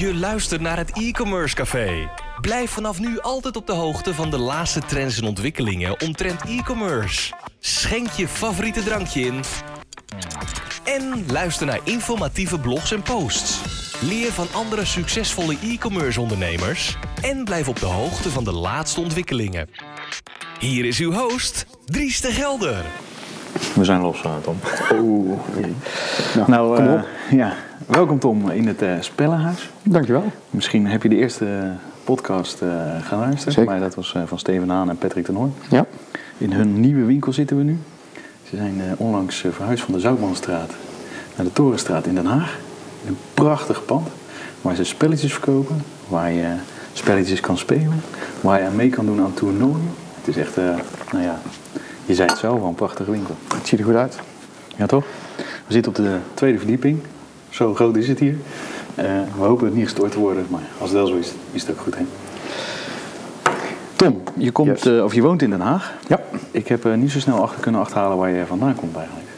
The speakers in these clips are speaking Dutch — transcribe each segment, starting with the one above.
Je luistert naar het e-commerce café. Blijf vanaf nu altijd op de hoogte van de laatste trends en ontwikkelingen omtrent e-commerce. Schenk je favoriete drankje in. En luister naar informatieve blogs en posts. Leer van andere succesvolle e-commerce ondernemers. En blijf op de hoogte van de laatste ontwikkelingen. Hier is uw host, Dries de Gelder. We zijn los, Tom. Oeh. Nou, kom eh, op. ja. Welkom Tom in het eh, Spellenhuis. Dankjewel. Misschien heb je de eerste eh, podcast gaan luisteren. Zeker. Maar dat was eh, van Steven Haan en Patrick ten Hoorn. Ja. In hun nieuwe winkel zitten we nu. Ze zijn onlangs verhuisd van de Zoutmanstraat naar de Torenstraat in Den Haag. Een prachtig pand waar ze spelletjes verkopen, waar je spelletjes kan spelen, waar je aan mee kan doen aan toernooien. Het is echt, nou ja, je zei het zelf al, een prachtige winkel. Het ziet er goed uit. Ja, toch? We zitten op de tweede verdieping. Zo groot is het hier. Eh, we hopen het niet gestoord te worden, maar als het wel zo is, is het ook goed. Hè? Tom, je, komt, Yes. eh, of je woont in Den Haag. Ja. Ik heb eh, niet zo snel achter kunnen achterhalen waar je vandaan komt eigenlijk.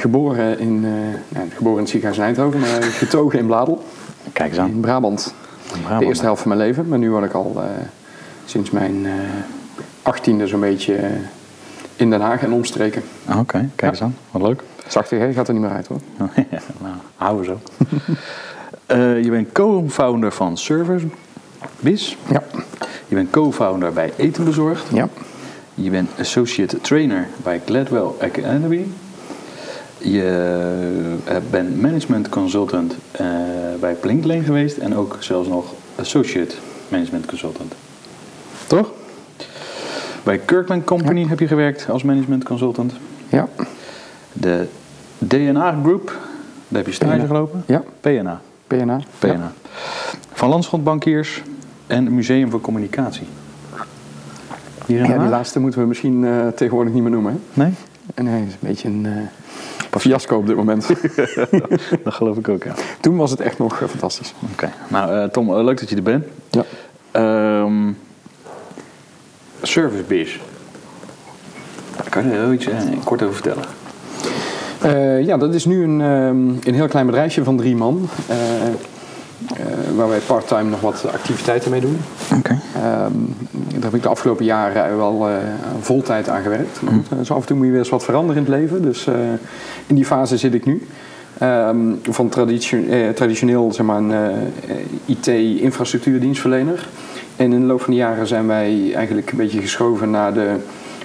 Geboren, in, nou, geboren in het ziekenhuis in Eindhoven, maar getogen in Bladel, Kijk eens aan. in Brabant. Brabant. De eerste helft van mijn leven, maar nu woon ik al sinds mijn achttiende zo'n beetje in Den Haag en omstreken. Ah, Oké, kijk eens aan. Wat leuk. Zachtig, hè? Gaat er niet meer uit hoor. ja, nou, houden we zo. Eh, je bent co-founder van Service Biz. Ja. Je bent co-founder bij Eten Bezorgd. Ja. Je bent associate trainer bij Gladwell Academy. Je eh, bent management consultant eh, bij Blinklane geweest en ook zelfs nog associate management consultant. Toch? Bij Kirkland Company heb je gewerkt als management consultant. Ja. De DNA Group, daar heb je stage PNA. gelopen. Ja. PNA. PNA. PNA. Van Landschot Bankiers en Museum voor Communicatie. Hier Ja, die laatste moeten we misschien eh, tegenwoordig niet meer noemen. Hè? Nee? En hij is een beetje een eh, fiasco op dit moment. Dat geloof ik ook, ja. Toen was het echt nog eh, fantastisch. Oké. Nou, Tom, leuk dat je er bent. Ja. Ehm service biz. Daar kan je er heel iets eh, kort over vertellen. Eh, ja, dat is nu een, ehm, een heel klein bedrijfje van drie man. eh, eh, waar wij part-time nog wat activiteiten mee doen. Oké. Ehm, daar heb ik de afgelopen jaren wel eh voltijd aan gewerkt. Maar goed, eh, zo af en toe moet je weer eens wat veranderen in het leven. Dus eh, in die fase zit ik nu. Ehm, van traditio- eh, traditioneel zeg maar, een eh, IT-infrastructuurdienstverlener. En in de loop van de jaren zijn wij eigenlijk een beetje geschoven naar de,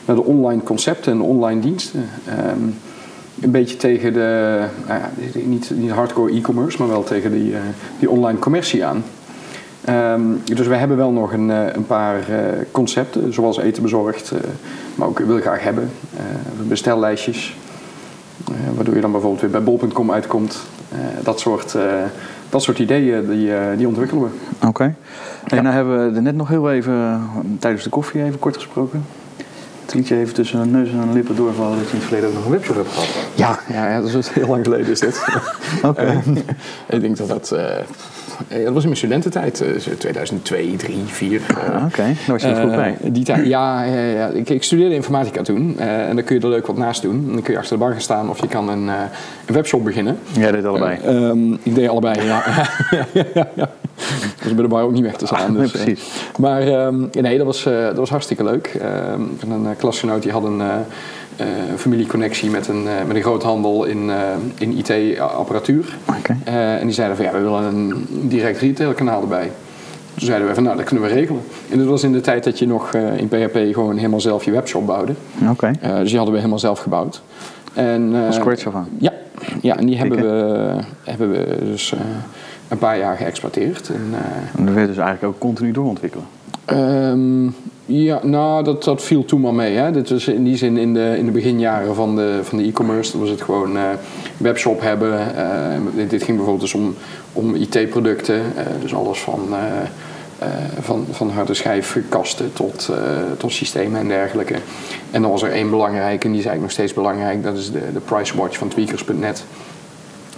naar de online concepten en online diensten. Ehm, een beetje tegen de, nou ja, niet, hardcore e-commerce, maar wel tegen die, eh, die online commercie aan. Ehm, dus wij hebben wel nog een, eh, een paar eh, concepten, zoals eten bezorgd, maar ook wil graag hebben. bestellijstjes, waardoor je dan bijvoorbeeld weer bij bol.com uitkomt. Dat, soort, dat soort ideeën, die, eh, die ontwikkelen we. Oké. En nou hebben we er net nog heel even, eh, tijdens de koffie even kort gesproken. Het liet je even tussen de neus en de lippen doorvallen dat je in het verleden ook nog een webshop hebt gehad. Ja, ja, ja, dat is heel lang geleden is dit. Oké. Eh, ik denk dat dat... eh, eh, dat was in mijn studententijd, eh, zo 2002, 3, 4. Ah, Oké, daar was je goed bij. die tijd, ja. Ik, ik studeerde informatica toen. eh, en dan kun je er leuk wat naast doen. Dan kun je achter de bar gaan staan of je kan een, eh, een webshop beginnen. Jij deed allebei. Eh, ehm, ik deed allebei, ja. ja, was bij de bar ook niet weg te slaan. Ah, nee, dus, eh, precies. maar ehm, nee, dat was, eh, dat was hartstikke leuk. Ehm, en een klasgenoot die had een eh, eh, familieconnectie met een, eh, met een groothandel in, eh, in IT-apparatuur. Eh, en die zeiden van ja, we willen een direct retailkanaal erbij. Toen zeiden we van nou, dat kunnen we regelen. En dat was in de tijd dat je nog eh, in PHP gewoon helemaal zelf je webshop bouwde. Eh, dus die hadden we helemaal zelf gebouwd. En, eh, Van scratch af aan. Ja, ja en die hebben we, hebben we dus eh, een paar jaar geëxploiteerd. En, eh, En dat werd dus eigenlijk ook continu doorontwikkelen. Ehm, ja, nou, dat, dat viel toen maar mee. Hè. Dit was in die zin in de, in de beginjaren van de, van de e-commerce. Dan was het gewoon eh, webshop hebben. Eh, dit, ging bijvoorbeeld dus om, om IT-producten. eh, dus alles van, van, van harde schijfkasten tot, tot systemen en dergelijke. En dan was er één belangrijk, en die is eigenlijk nog steeds belangrijk. Dat is de, de watch van tweakers.net.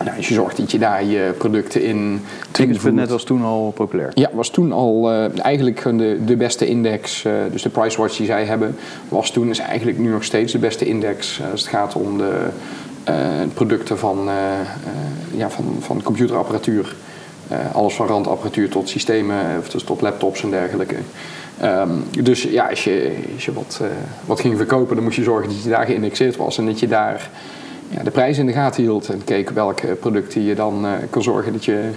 Nou, als je zorgt dat je daar je producten in... Tickets.net was toen al populair. Ja, was toen al eh, eigenlijk de, de beste index. eh, dus de price watch die zij hebben, was toen is eigenlijk nu nog steeds de beste index eh, als het gaat om de producten van, ja, van, van computerapparatuur. Alles van randapparatuur tot systemen, of dus tot laptops en dergelijke. Ehm, dus ja, als je, als je wat, wat ging verkopen, dan moest je zorgen dat je daar geïndexeerd was. En dat je daar ja, de prijs in de gaten hield. En keek welke producten je dan eh, kon zorgen dat je,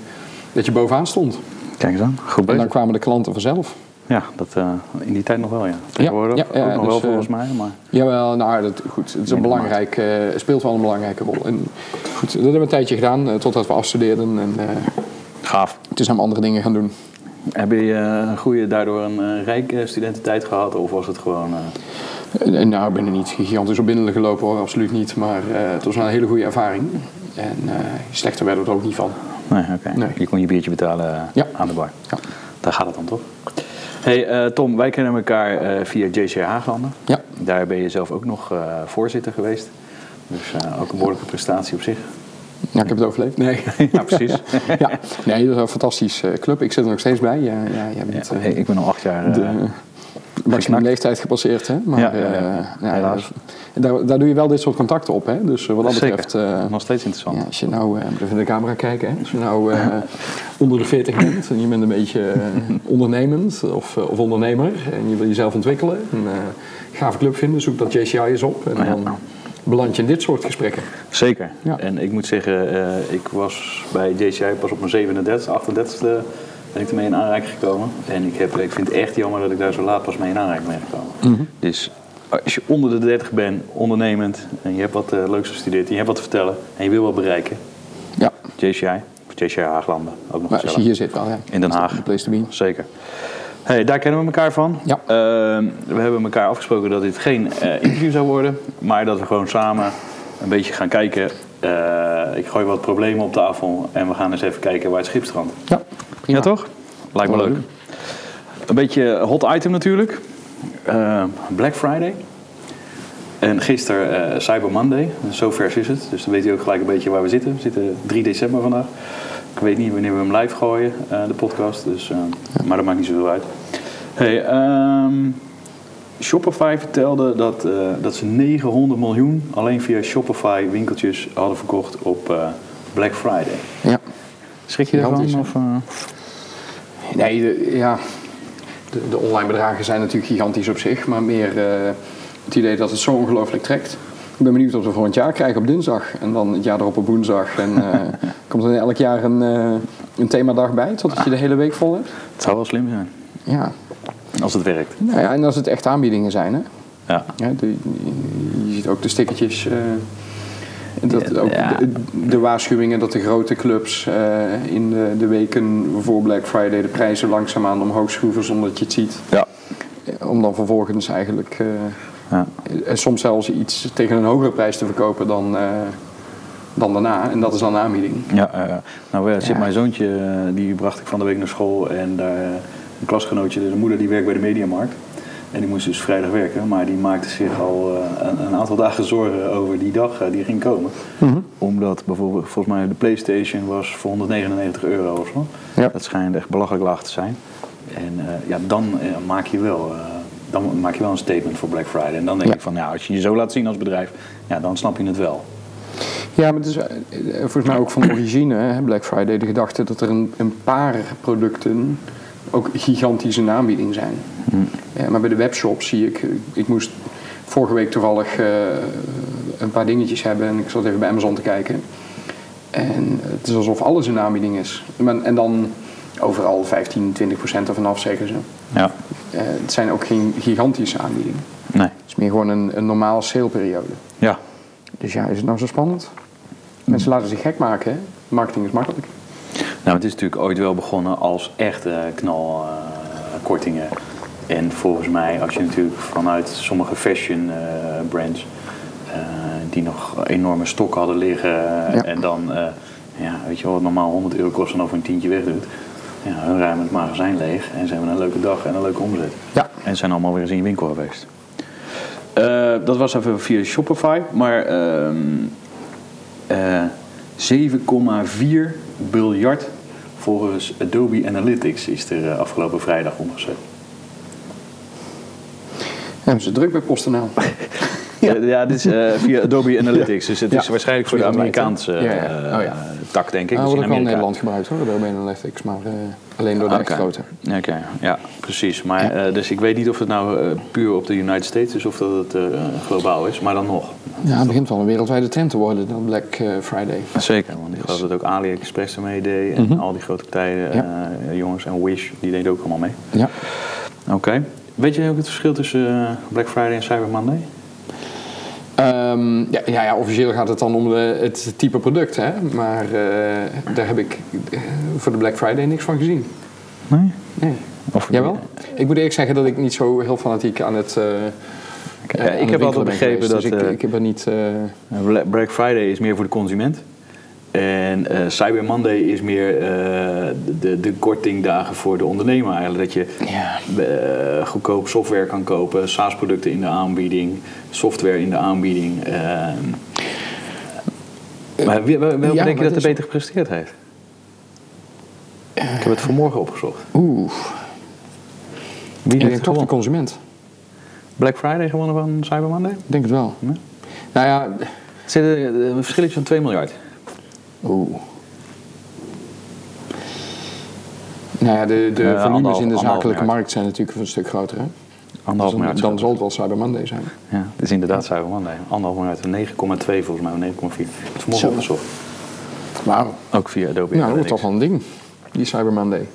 dat je bovenaan stond. Kijk eens aan. Goed En dan kwamen de klanten vanzelf. Ja, dat, eh, in die tijd nog wel, ja. Tegenwoordig ja, ja, ook nog dus, wel eh, volgens mij. Maar Jawel, nou, dat, goed, het is een belangrijk, eh, speelt wel een belangrijke rol. En goed, dat hebben we een tijdje gedaan, eh, totdat we afstudeerden. En eh, gaaf. toen zijn we andere dingen gaan doen. Heb je eh, een goede, daardoor een eh, rijke studententijd gehad? Of was het gewoon... En, nou, ik ben er niet gigantisch op binnen gelopen hoor, absoluut niet. Maar eh, het was wel een hele goede ervaring. En eh, slechter werden we er ook niet van. Nee, oké. Nee. Je kon je biertje betalen eh, Ja. aan de bar. Ja. Daar gaat het dan toch? Hey Tom, wij kennen elkaar via JC Haaglanden. Ja. Daar ben je zelf ook nog voorzitter geweest. Dus ook een behoorlijke prestatie op zich. Ja, ik heb het overleefd. Nee. Ja, precies. ja. Nee, dat is een fantastische club. Ik zit er nog steeds bij. Ja, ja, jij bent hey, ik ben al acht jaar... de maximum leeftijd gepasseerd. Hè? Maar Ja, ja, ja. eh, ja, Helaas. Daar, daar doe je wel dit soort contacten op. Hè? Dus eh, wat dat zeker. betreft... eh, nog steeds interessant. Ja, als je nou, even in de camera kijken, hè? als je nou onder de 40 bent en je bent een beetje ondernemend of, of ondernemer en je wil jezelf ontwikkelen, een gave club vinden, zoek dat JCI eens op en dan beland je in dit soort gesprekken. Zeker. Ja. En ik moet zeggen, ik was bij JCI pas op mijn 37, 38e ben ik ermee in aanraking gekomen. En ik, heb, ik vind het echt jammer dat ik daar zo laat pas mee in aanraking ben gekomen. Mhm. Dus als je onder de 30 bent, ondernemend, en je hebt wat eh, leuks gestudeerd, en je hebt wat te vertellen, en je wil wat bereiken, Ja, JCI, of JCI Haaglanden, ook nog maar als je hier zit wel, ja. In Den Haag. De place to be. Zeker. Hey, daar kennen we elkaar van. Ja. Ehm, we hebben elkaar afgesproken dat dit geen eh, interview zou worden, maar dat we gewoon samen een beetje gaan kijken. Eh, ik gooi wat problemen op tafel en we gaan eens even kijken waar het schip strandt. Ja, prima. Ja, toch? Lijkt me leuk. Een beetje hot item natuurlijk. Eh, Black Friday. En gisteren eh, Cyber Monday. Zo vers is het. Dus dan weet je ook gelijk een beetje waar we zitten. We zitten 3 december vandaag. Ik weet niet wanneer we hem live gooien, eh, de podcast. Dus, Maar dat maakt niet zoveel uit. Hey, ehm, Shopify vertelde dat, dat ze 900 miljoen alleen via Shopify winkeltjes hadden verkocht op Black Friday. Ja. Schrik je daarvan? Of? Nee, de, ja, de, de online bedragen zijn natuurlijk gigantisch op zich, maar meer eh, het idee dat het zo ongelooflijk trekt. Ik ben benieuwd of we volgend jaar krijgen op dinsdag en dan het jaar erop op woensdag. En eh, komt er elk jaar een, eh, een themadag bij, totdat je de hele week vol hebt. Het zou wel slim zijn. Ja. Als het werkt. Nou ja, en als het echt aanbiedingen zijn, hè. Ja. Ja, de- je ziet ook de stickertjes. Dat ook ja. de, de waarschuwingen dat de grote clubs eh, in de, de weken voor Black Friday de prijzen langzaamaan omhoog schroeven zonder dat je het ziet. Ja. Eh, Om dan vervolgens eigenlijk eh, ja. soms zelfs iets tegen een hogere prijs te verkopen dan, dan daarna. En dat is dan een aanbieding. ja nou ja, zit mijn zoontje, die bracht ik van de week naar school. En daar, een klasgenootje, de moeder die werkt bij de Mediamarkt. En die moest dus vrijdag werken. Maar die maakte zich al eh, een, een aantal dagen zorgen over die dag eh, die ging komen. Omdat bijvoorbeeld, volgens mij de Playstation was voor 199 euro of zo. Ja. Dat schijnt echt belachelijk laag te zijn. En eh, ja, dan maak je wel... dan maak je wel een statement voor Black Friday. En dan denk Ja. ik van, ja, als je je zo laat zien als bedrijf, ja, dan snap je het wel. Ja, maar het is volgens mij ook van origine, hè, Black Friday, de gedachte dat er een, een paar producten ook gigantisch aanbieding zijn. Ja, maar bij de webshop zie ik, eh, ik moest vorige week toevallig eh, een paar dingetjes hebben en ik zat even bij Amazon te kijken. En het is alsof alles in de aanbieding is. En dan overal 15, 20 procent ervan af, zeggen ze. Ja, Eh, het zijn ook geen gigantische aanbiedingen. nee. Het is meer gewoon een, een normale saleperiode. Ja, Dus ja, is het nou zo spannend? Mensen laten zich gek maken, hè? Marketing is makkelijk. Nou, het is natuurlijk ooit wel begonnen als echte knalkortingen. en volgens mij, als je natuurlijk vanuit sommige fashion eh, brands eh, die nog enorme stokken hadden liggen Ja. en dan, eh, ja, weet je wel, wat normaal 100 euro kost en over een tientje wegdoet. Ja, hun ruimen het magazijn leeg en ze hebben een leuke dag en een leuke omzet. Ja. En zijn allemaal weer eens in je winkel geweest. Dat was even via Shopify, maar ehm, eh, 7,4 biljard volgens Adobe Analytics is er eh, afgelopen vrijdag omgezet. Hebben ze druk bij PostNL. Eh, ja, dit is eh, via Adobe Analytics. Dus het is waarschijnlijk voor de. Amerikaanse eh, Oh, tak, denk ik. Ah, Dus wordt ook wel in. Nederland gebruikt hoor, Adobe Analytics, maar alleen door de echt Oké. grote. Ja, Oké, ja, precies. Maar, dus ik weet niet of het nou puur op de United States is of dat het globaal is, maar dan nog. Ja, het begint wel een wereldwijde trend te worden, dat Black Friday. Zeker, want ik geloof dat ook AliExpress ermee deed en al die grote partijen, Mhm. Ja. jongens en Wish, die deden ook allemaal mee. Ja. Oké. Weet je ook het verschil tussen Black Friday en Cyber Monday? Ehm, ja, ja, ja, officieel gaat het dan om de, het type product, hè? maar eh, daar heb ik eh, voor de Black Friday niks van gezien. Nee. Nee. Of, Jij wel? Ik moet eerlijk zeggen dat ik niet zo heel fanatiek aan het. eh, Ja, aan ik heb altijd begrepen geweest, dat, Dus ik, ik heb er niet. Bla- Black Friday is meer voor de consument. En eh, Cyber Monday is meer eh, de, de kortingdagen voor de ondernemer eigenlijk. Dat je Ja. eh, goedkoop software kan kopen, SaaS-producten in de aanbieding, software in de aanbieding. ehm. maar wie- wel- ja, denk je dat er is- beter gepresteerd heeft? Ik heb het vanmorgen opgezocht. Oeh, Wie ik heeft toch de consument. Black Friday gewonnen van Cyber Monday? Ik denk het wel. Ja. Nou ja, Er zit een een verschilletje van 2 miljard. Oeh. Nou ja, de, de Eh, volumes anderhalf- in de zakelijke markt zijn natuurlijk een stuk groter. Hè? Anderhalf Dus dan, miljard. dan zal het wel Cyber Monday zijn. Ja, het is inderdaad Cyber Monday. Anderhalf miljard, 9,2 volgens mij, of 9,4. Het is vanmorgen Zo. opgezocht. Wauw. Ook via Adobe Nou, dat wordt Analytics. toch wel een ding, die Cyber Monday.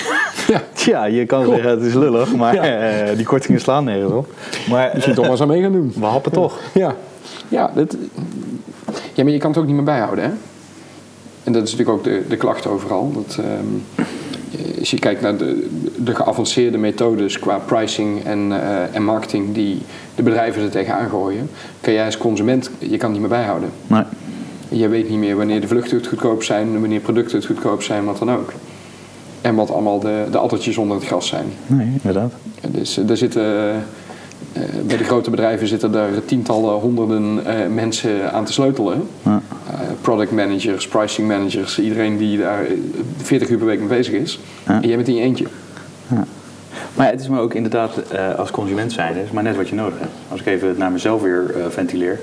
ja, Ja, je kan zeggen het is lullig, maar Ja. eh, die kortingen slaan nergens op. Maar misschien toch maar eens aan mee gaan doen. we happen toch. Ja, ja, dat, ja, maar je kan het ook niet meer bijhouden, hè? En dat is natuurlijk ook de, de klacht overal. Dat, ehm, als je kijkt naar de, de geavanceerde methodes qua pricing en, eh, en marketing die de bedrijven er tegenaan gooien, kan jij als consument, je kan niet meer bijhouden. Nee. Je weet niet meer wanneer de vluchten het goedkoop zijn, wanneer producten het goedkoop zijn, wat dan ook. En wat allemaal de, de addertjes onder het gras zijn. nee, inderdaad. Dus eh, er zitten, bij de grote bedrijven zitten daar tientallen, honderden eh, mensen aan te sleutelen. Ja. Eh, product managers, pricing managers, iedereen die daar eh, 40 uur per week mee bezig is. Ja. En jij bent in je eentje. Maar het is maar ook inderdaad eh, als consument zijn, is maar net wat je nodig hebt. Als ik even naar mezelf weer eh, ventileer.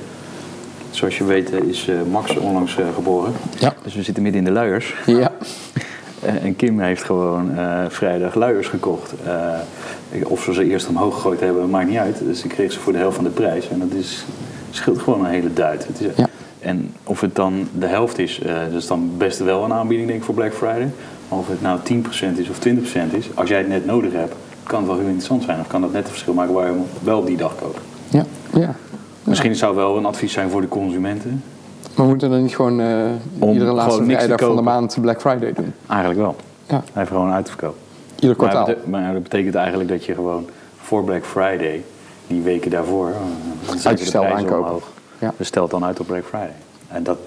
Zoals je weet eh, is eh, Max onlangs eh, geboren. Ja. Dus we zitten midden in de luiers. Ja. Eh, En Kim heeft gewoon eh, vrijdag luiers gekocht. Eh, of ze ze eerst omhoog gegooid hebben, maakt niet uit. Dus ik kreeg ze voor de helft van de prijs. En dat is, scheelt gewoon een hele duit. Het is, Ja. En of het dan de helft is, eh dat is dan best wel een aanbieding denk ik voor Black Friday. Maar of het nou 10% is of 20% is, als jij het net nodig hebt, kan het wel heel interessant zijn. Of kan dat net een verschil maken waar je hem wel op die dag koopt. Ja. ja. Misschien zou wel een advies zijn voor de consumenten. Maar we moeten dan niet gewoon eh, Om iedere laatste vrijdag van de maand Black Friday doen? Eigenlijk wel. Ja. Hij heeft gewoon uitverkoop. Ieder Maar kwartaal. bete- maar dat betekent eigenlijk dat je gewoon voor Black Friday, die weken daarvoor, Uitgesteld prijzen aankopen. omhoog. Ja. Dus stelt dan uit op Black Friday. En dat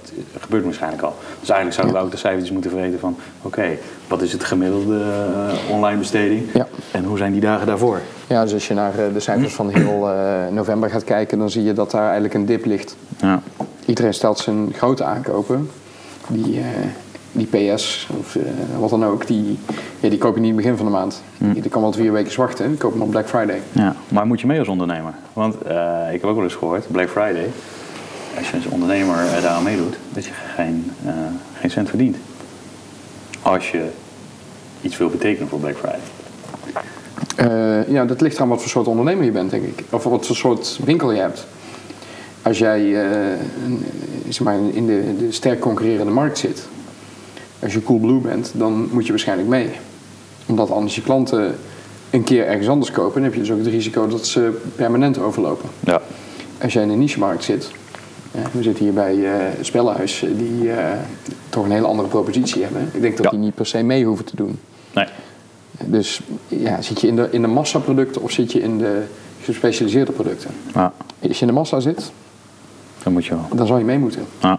gebeurt waarschijnlijk al. Dus eigenlijk zouden we ook de cijfertjes moeten vergeten van... oké, wat is het gemiddelde eh, online besteding? Ja. En hoe zijn die dagen daarvoor? Ja, dus als je naar eh, de cijfers van heel eh, november gaat kijken, dan zie je dat daar eigenlijk een dip ligt. Ja. Iedereen stelt zijn grote aankopen. Die, die PS of wat dan ook, die, ja, die koop je niet in het begin van de maand. Die kan wel vier weken wachten. Die koop je hem op Black Friday. ja. Maar moet je mee als ondernemer? Want ik heb ook wel eens gehoord, Black Friday... als je als ondernemer daaraan meedoet, dat je geen, eh, geen cent verdient. Als je iets wil betekenen voor Black Friday. Eh, ja, dat ligt eraan wat voor soort ondernemer je bent, denk ik. Of wat voor soort winkel je hebt. Als jij eh, zeg maar in de, de sterk concurrerende markt zit, als je Coolblue bent, dan moet je waarschijnlijk mee. Omdat anders je klanten een keer ergens anders kopen, dan heb je dus ook het risico dat ze permanent overlopen. Ja. Als jij in een niche-markt zit, eh, we zitten hier bij eh Spellenhuis, eh, die eh, toch een hele andere propositie hebben. Ik denk dat Ja. die niet per se mee hoeven te doen. Nee. Dus ja, zit je in de, in de massaproducten of zit je in de gespecialiseerde producten? Ja, Als je in de massa zit, dan moet je wel. dan zal je mee moeten. Ja.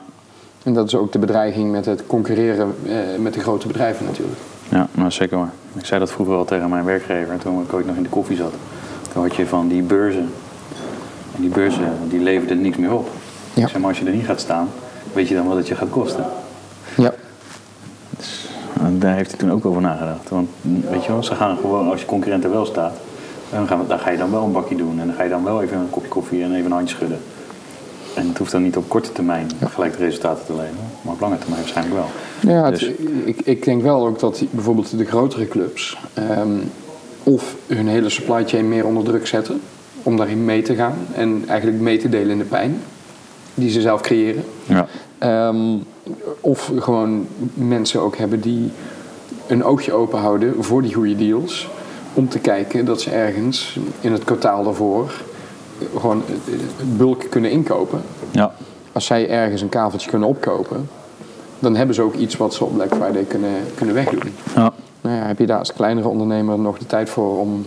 En dat is ook de bedreiging met het concurreren eh, met de grote bedrijven natuurlijk. Ja, nou zeker waar. Ik zei dat vroeger al tegen mijn werkgever toen ik ooit nog in de koffie zat. Toen had je van die beurzen. En die beurzen die leverden niks meer op. Ja. Zeg maar als je er niet gaat staan, weet je dan wat het je gaat kosten. Ja. En daar heeft hij toen ook over nagedacht. Want weet je wel, ze gaan gewoon, als je concurrent er wel staat, dan, gaan we, dan ga je dan wel een bakje doen. En dan ga je dan wel even een kopje koffie en even een handje schudden. En het hoeft dan niet op korte termijn gelijk de resultaten te leveren, maar op lange termijn waarschijnlijk wel. Ja, het- Dus- ik, ik denk wel ook dat bijvoorbeeld de grotere clubs ehm, of hun hele supply chain meer onder druk zetten om daarin mee te gaan en eigenlijk mee te delen in de pijn die ze zelf creëren. Ja. Ehm, of gewoon mensen ook hebben die een oogje open houden voor die goede deals. Om te kijken dat ze ergens in het kwartaal daarvoor gewoon bulk kunnen inkopen. Ja. Als zij ergens een kaveltje kunnen opkopen, dan hebben ze ook iets wat ze op Black Friday kunnen, kunnen wegdoen. ja. Nou ja, heb je daar als kleinere ondernemer nog de tijd voor om,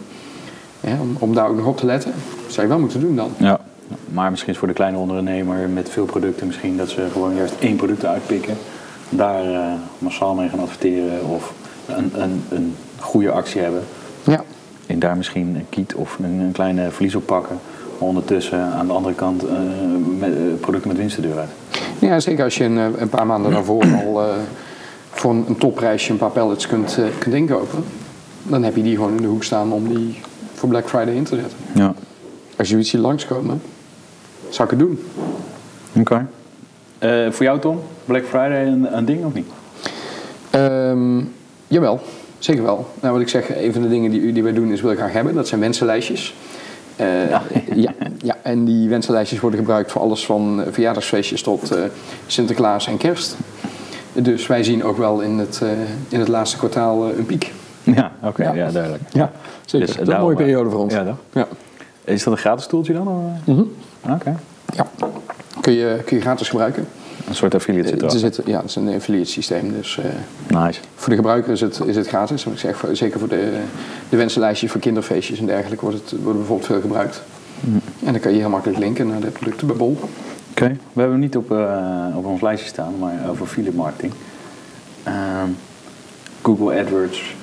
ja, om, om daar ook nog op te letten? Dat zou je wel moeten doen dan. Ja. Maar misschien is voor de kleine ondernemer met veel producten misschien dat ze gewoon juist één product uitpikken. Daar eh, massaal mee gaan adverteren of een, een, een goede actie hebben. Ja, En daar misschien een kiet of een, een kleine verlies op pakken. Maar ondertussen aan de andere kant eh, met, eh, producten met winst de deur uit. ja zeker als je een, een paar maanden daarvoor al voor een, een topprijsje een paar pallets kunt, kunt inkopen. Dan heb je die gewoon in de hoek staan om die voor Black Friday in te zetten. Ja. Als je zoiets ziet langskomen, zou ik het doen. Oké. Eh, voor jou Tom, Black Friday een, een ding of niet? Ehm, jawel, zeker wel. Nou, wat ik zeg, een van de dingen die, die wij doen is wil ik graag hebben. Dat zijn wensenlijstjes. Eh, Ja. ja, ja, en die wensenlijstjes worden gebruikt voor alles van eh, verjaardagsfeestjes tot eh, Sinterklaas en kerst. Dus wij zien ook wel in het, eh, in het laatste kwartaal een piek. Ja, oké, Ja. ja. duidelijk. Ja, zeker. Dus, dat is een mooie periode voor ons. ja? Ja. Is dat een gratis stoeltje dan? of? Mhm. Oké. ja. Kun, je, kun je gratis gebruiken. Een soort affiliate zit Er zit, ja, het is een affiliate systeem. Dus eh, Nice. Voor de gebruiker is het, is het gratis. Maar ik zeg, voor- zeker voor de, de wensenlijstjes voor kinderfeestjes en dergelijke wordt het wordt bijvoorbeeld veel gebruikt. En dan kan je heel makkelijk linken naar de producten bij Bol. Oké, we hebben hem niet op, eh, op ons lijstje staan, maar over affiliate marketing. Ehm, Google AdWords,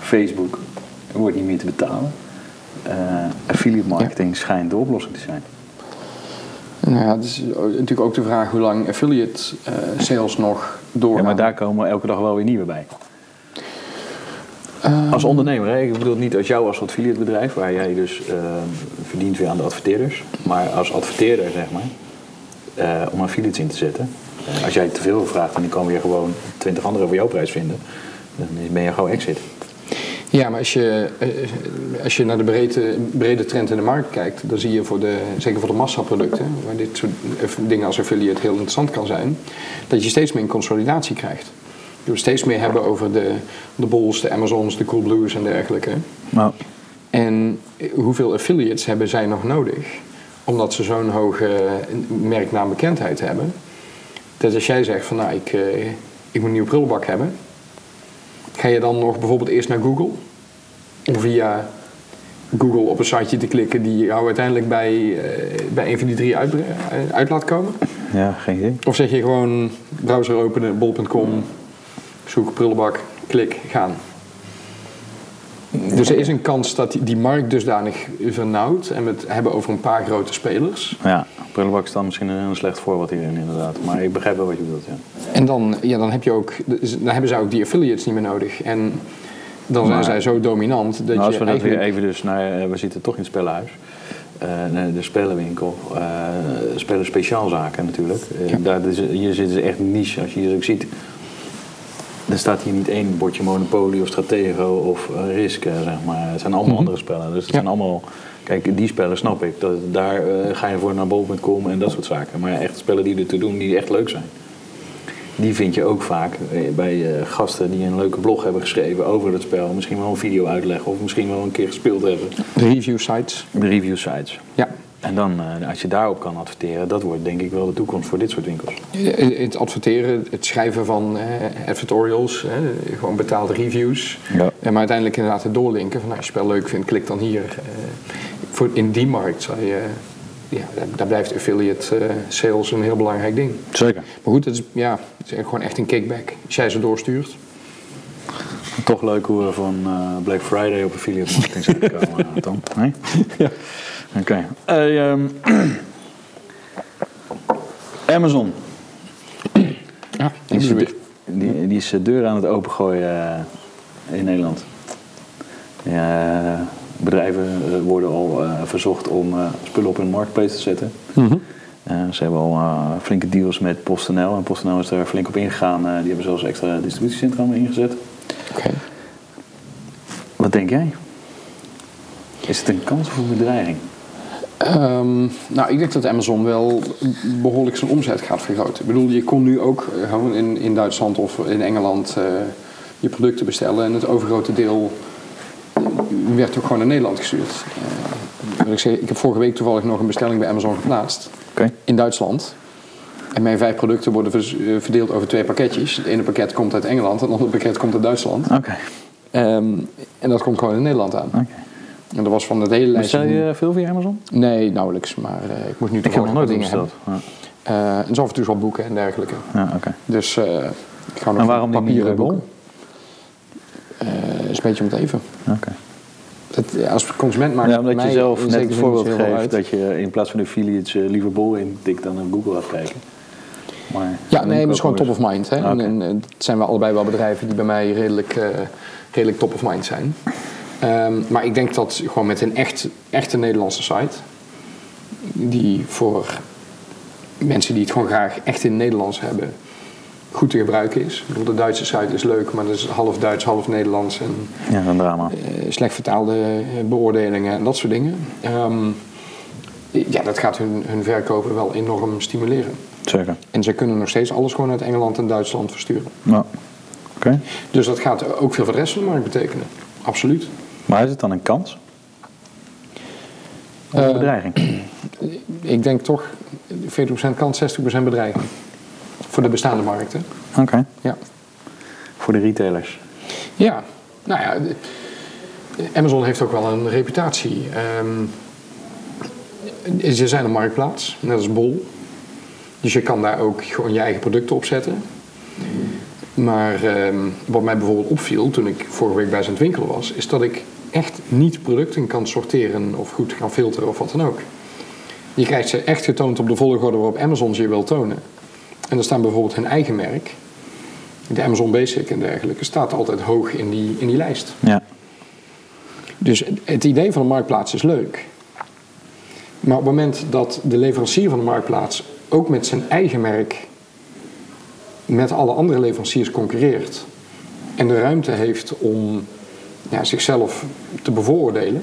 Facebook, wordt niet meer te betalen. Eh, affiliate marketing schijnt de oplossing te zijn. Nou ja, het is natuurlijk ook de vraag hoe lang affiliate eh, sales nog doorgaan. Ja, maar daar komen elke dag wel weer nieuwe bij. Ehm, Als ondernemer, hè? ik bedoel niet als jou als affiliatebedrijf, waar jij dus eh, verdient weer aan de adverteerders, maar als adverteerder, zeg maar, eh, om affiliates in te zetten. Eh, als jij te veel vraagt en die komen weer gewoon 20 anderen voor jouw prijs vinden, dan ben je gewoon exit. Ja, maar als je, eh, als je naar de brede, brede trend in de markt kijkt, dan zie je voor de, zeker voor de massaproducten, waar dit soort dingen als affiliate heel interessant kan zijn, dat je steeds meer consolidatie krijgt. Je wil steeds meer hebben over de, de Bols, de Amazons, de Coolblues en dergelijke. Nou, En hoeveel affiliates hebben zij nog nodig? Omdat ze zo'n hoge merknaambekendheid hebben. Dat als jij zegt van nou, ik, eh, ik moet een nieuwe prullenbak hebben. Ga je dan nog bijvoorbeeld eerst naar Google? Om via Google op een siteje te klikken die jou uiteindelijk bij, eh, bij een van die drie uit, eh, uit laat komen? ja, geen idee. Of zeg je gewoon browser openen, bol.com, zoek prullenbak, klik, gaan. Dus er is een kans dat die, die markt dusdanig vernauwt en we het hebben over een paar grote spelers. Ja, prullenbak is dan misschien een heel slecht voorbeeld hierin inderdaad. Maar ik begrijp wel wat je bedoelt, ja. En dan, ja, dan, heb je ook, dus dan hebben zij ook die affiliates niet meer nodig. En dan zijn Maar- zij zo dominant dat Nou, als je we dat eigenlijk... weer even dus naar, eh, we zitten toch in het spellenhuis. Nee, de spelenwinkel, eh spelen speciaalzaken natuurlijk. Ja. daar, is, hier zitten ze echt niche, als je hier ook ziet. Er staat hier niet één bordje Monopoly of Stratego of Risk, zeg maar. Het zijn allemaal andere spellen. Dus het Ja. zijn allemaal... Kijk, die spellen snap ik. Dat, daar ga je voor naar bol.com en dat soort zaken. Maar echt spellen die er te doen, die echt leuk zijn. Die vind je ook vaak eh, bij eh, gasten die een leuke blog hebben geschreven over het spel. Misschien wel een video uitleggen of misschien wel een keer gespeeld hebben. De review sites. De review sites. Ja. En dan, eh, als je daarop kan adverteren, dat wordt denk ik wel de toekomst voor dit soort winkels. Het adverteren, het schrijven van eh, advertorials, eh, gewoon betaalde reviews. Ja. En maar uiteindelijk inderdaad het doorlinken van nou, als je het spel leuk vindt, klik dan hier. Eh, voor, in die markt zou je, ja, daar, blijft affiliate eh, sales een heel belangrijk ding. Zeker. Maar goed, het is, ja, het is gewoon echt een kickback. Als jij ze doorstuurt. Toch leuk hoe we van eh, Black Friday op affiliate marketing zijn gekomen, eh, Tom. Nee? Ja. Oké. Eh, ehm, Amazon. Ja, Die is, de, die, die is de deur aan het opengooien in Nederland. Ja, bedrijven eh, worden al eh, verzocht om eh, spullen op hun marketplace te zetten. Mhm. Ze hebben al flinke deals met PostNL. En PostNL is er flink op ingegaan. Die hebben zelfs extra distributiecentra ingezet. Oké. Wat denk jij? Is het een kans of een bedreiging? Ehm, nou, ik denk dat Amazon wel behoorlijk zijn omzet gaat vergroten. Ik bedoel, je kon nu ook gewoon in, in Duitsland of in Engeland je producten bestellen. En het overgrote deel werd ook gewoon naar Nederland gestuurd. Eh, ik, zeg, ik heb vorige week toevallig nog een bestelling bij Amazon geplaatst. In Duitsland. En mijn vijf producten worden eh, verdeeld over twee pakketjes. Het ene pakket komt uit Engeland, het andere pakket komt uit Duitsland. Oké. Ehm, en dat komt gewoon in Nederland aan. Oké. En dat was van het hele lijstje. Bestel je veel via Amazon? Nee, nauwelijks. Maar eh, ik moet nu toevallig nog nooit dingen besteld. hebben. Ja, Eh, en zo af en toe wel boeken en dergelijke. ja oké. Dus ik ga nog En waarom die papieren bol? boeken. Is een beetje om het even. Oké. Als consument maakt Ja, omdat je zelf in net het voorbeeld geeft dat je in plaats van affiliates eh, liever bol intikt dan op Google gaat kijken. Maar, Ja, nee, is gewoon top of mind. Hè? Oké. En, en het zijn wel allebei wel bedrijven die bij mij redelijk, eh, redelijk top of mind zijn. Ehm, maar ik denk dat gewoon met een echt, echte Nederlandse site, die voor mensen die het gewoon graag echt in het Nederlands hebben, goed te gebruiken is. De Duitse site is leuk, maar dat is half Duits, half Nederlands. En Ja, een drama. eh, slecht vertaalde eh, beoordelingen en dat soort dingen. Ehm, ja, dat gaat hun, hun verkopen wel enorm stimuleren. Zeker. En ze kunnen nog steeds alles gewoon uit Engeland en Duitsland versturen. Nou, oké. Dus dat gaat ook veel voor de rest van de markt betekenen. Absoluut. Maar is het dan een kans? Of een Eh, bedreiging? Ik denk toch 40% kans, 60% bedreiging. Voor de bestaande markten. Oké. Ja. Voor de retailers. Ja, nou ja, Amazon heeft ook wel een reputatie. Ehm, ze zijn een marktplaats, net als Bol. Dus je kan daar ook gewoon je eigen producten op zetten. Maar ehm, wat mij bijvoorbeeld opviel toen ik vorige week bij het winkelen was, is dat ik echt niet producten kan sorteren of goed kan filteren of wat dan ook. Je krijgt ze echt getoond op de volgorde waarop Amazon ze je wil tonen. En er staan bijvoorbeeld hun eigen merk, de Amazon Basic en dergelijke, staat altijd hoog in die, in die lijst. Ja. Dus het- het idee van een marktplaats is leuk. Maar op het moment dat de leverancier van de marktplaats ook met zijn eigen merk met alle andere leveranciers concurreert en de ruimte heeft om ja, zichzelf te bevooroordelen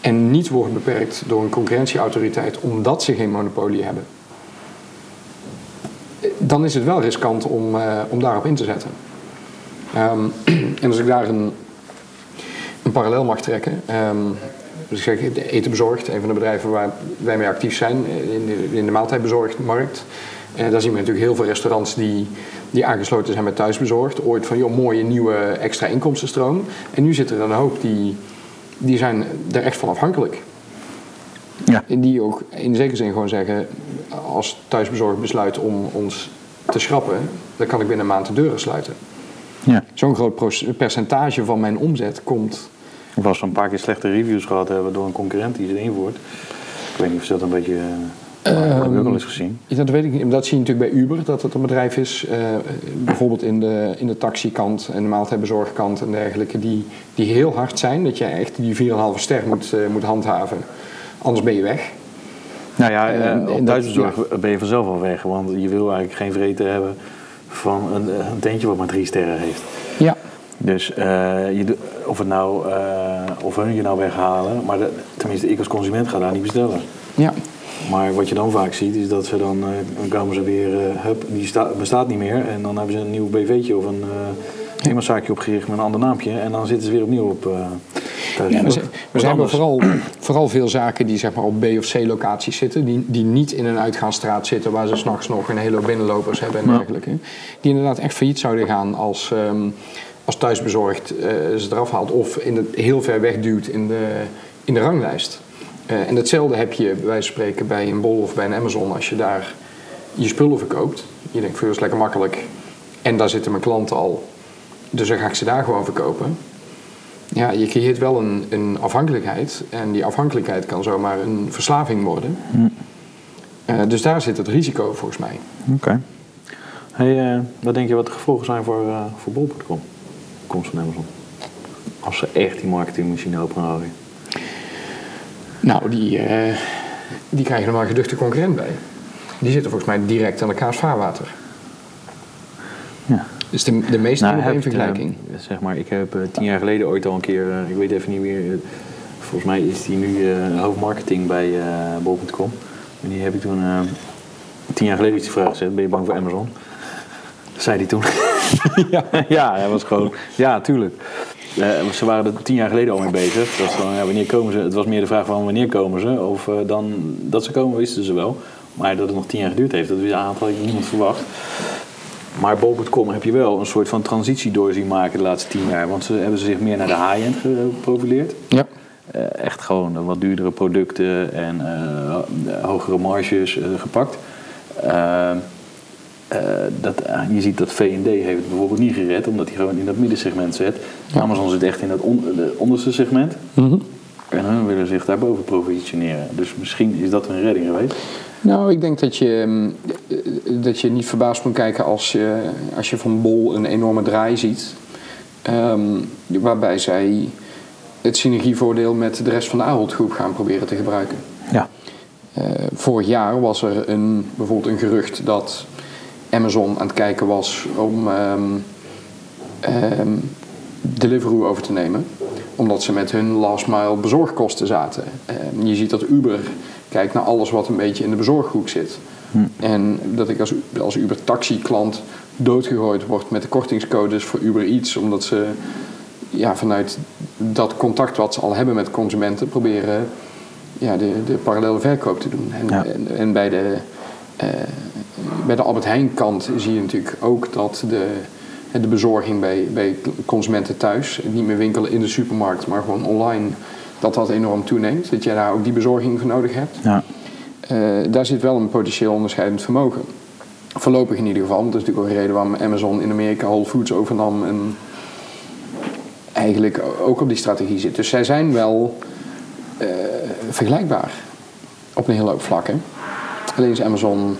en niet wordt beperkt door een concurrentieautoriteit omdat ze geen monopolie hebben, dan is het wel riskant om, eh, om daarop in te zetten. Ehm, en als ik daar een, een parallel mag trekken. ehm, dus ik zeg, eten bezorgd, een van de bedrijven waar wij mee actief zijn eh, in de, in de maaltijdbezorgdmarkt. Eh, daar zien we natuurlijk heel veel restaurants die, die aangesloten zijn met thuisbezorgd. Ooit van, joh, mooie nieuwe extra inkomstenstroom. En nu zitten er een hoop die, die zijn er echt van afhankelijk. Ja. En die ook in zekere zin gewoon zeggen, als thuisbezorgd besluit om ons te schrappen, dan kan ik binnen een maand de deuren sluiten. ja. Zo'n groot percentage van mijn omzet komt. Als we een paar keer slechte reviews gehad hebben door een concurrent die ze invoert. Ik weet niet of ze dat een beetje... Uh, ik ook al eens gezien. Dat weet ik niet. Dat zie je natuurlijk bij Uber, dat het een bedrijf is. eh, bijvoorbeeld in de, in de taxikant en de maaltijdbezorgkant en dergelijke. Die, die heel hard zijn. Dat je echt die 4,5 ster moet, eh, moet handhaven. Anders ben je weg. Nou ja, En- eh, en op thuisbezorg ben je vanzelf al weg. Want je wil eigenlijk geen vreten hebben van een, een tentje wat maar drie sterren heeft. Ja. Dus eh, je, of, het nou, eh, of hun je nou weghalen, maar de- tenminste ik als consument ga daar niet bestellen. Ja. Maar wat je dan vaak ziet is dat ze dan, eh, dan komen ze weer, eh, hup, die sta- bestaat niet meer. En dan hebben ze een nieuw BV'tje of een uh, opgericht met een ander naampje. En dan zitten ze weer opnieuw op uh. Ja, ze hebben vooral, vooral veel zaken die zeg maar, op B- of C-locaties zitten. Die, die niet in een uitgaansstraat zitten waar ze s'nachts nog een hele hoop binnenlopers hebben en Ja. dergelijke. Die inderdaad echt failliet zouden gaan als, ehm, als thuisbezorgd eh, ze eraf haalt. Of in het, heel ver wegduwt in de, in de ranglijst. Eh, en hetzelfde heb je bij wijze van spreken bij een Bol of bij een Amazon. Als je daar je spullen verkoopt. Je denkt, voor is lekker makkelijk. En daar zitten mijn klanten al. Dus dan ga ik ze daar gewoon verkopen. Ja, je creëert wel een, een afhankelijkheid. En die afhankelijkheid kan zomaar een verslaving worden. Eh, dus daar zit het risico volgens mij. Oké. Hey, eh, wat denk je wat de gevolgen zijn voor, eh voor bol.com? Komst van Amazon. Als ze echt die marketingmachine open houden. Nou, die, die krijgen er maar een geduchte concurrent bij. Die zitten volgens mij direct aan elkaars vaarwater. Ja. Dus de, de meest Nou, heb, vergelijking. eh, zeg maar, ik heb eh, tien jaar geleden ooit al een keer, eh, ik weet even niet meer, volgens mij is die nu hoofdmarketing bij bol.com. En die heb ik toen, tien jaar geleden iets die vraag gezet, ben je bang voor Amazon? Zei hij toen. ja. ja, hij was gewoon, ja, tuurlijk. Ze waren er tien jaar geleden al mee bezig. Dat is gewoon, ja, wanneer komen ze? Het was meer de vraag van wanneer komen ze? Of dan dat ze komen, wisten ze wel. Maar dat het nog tien jaar geduurd heeft, dat had ik niemand verwacht. Maar bol.com heb je wel een soort van transitie door zien maken de laatste tien jaar. Want ze hebben zich meer naar de high-end geprofileerd. Ja. Eh, echt gewoon wat duurdere producten en eh, hogere marges eh, gepakt. Eh, eh, dat, je ziet dat V&D heeft het bijvoorbeeld niet gered, omdat hij gewoon in dat middensegment zit. Amazon zit echt in dat on- de onderste segment. En hun willen zich daarboven positioneren. Dus misschien is dat een redding geweest. Nou, ik denk dat je, mm, eh, dat je niet verbaasd moet kijken als je, als je van Bol een enorme draai ziet. Ehm, waarbij zij het synergievoordeel met de rest van de Ahold groep gaan proberen te gebruiken. Ja. Eh, vorig jaar was er een, bijvoorbeeld een gerucht dat Amazon aan het kijken was om ehm, Deliveroo over te nemen. Omdat ze met hun last mile bezorgkosten zaten. Je ziet dat Uber kijkt naar alles wat een beetje in de bezorghoek zit. En dat ik als, als Uber taxi klant doodgegooid word met de kortingscodes voor Uber Eats. Omdat ze ja, vanuit dat contact wat ze al hebben met consumenten proberen ja, de, de parallele verkoop te doen. En, Ja. en, en bij, de, eh, bij de Albert Heijn kant zie je natuurlijk ook dat de, de bezorging bij, bij consumenten thuis, niet meer winkelen in de supermarkt, maar gewoon online, dat dat enorm toeneemt. Dat je daar ook die bezorging voor nodig hebt. Ja. Eh, daar zit wel een potentieel onderscheidend vermogen. Voorlopig in ieder geval. Want dat is natuurlijk ook een reden waarom Amazon in Amerika Whole Foods overnam en eigenlijk ook op die strategie zit. Dus zij zijn wel eh, vergelijkbaar op een hele hoop vlakken. Alleen is Amazon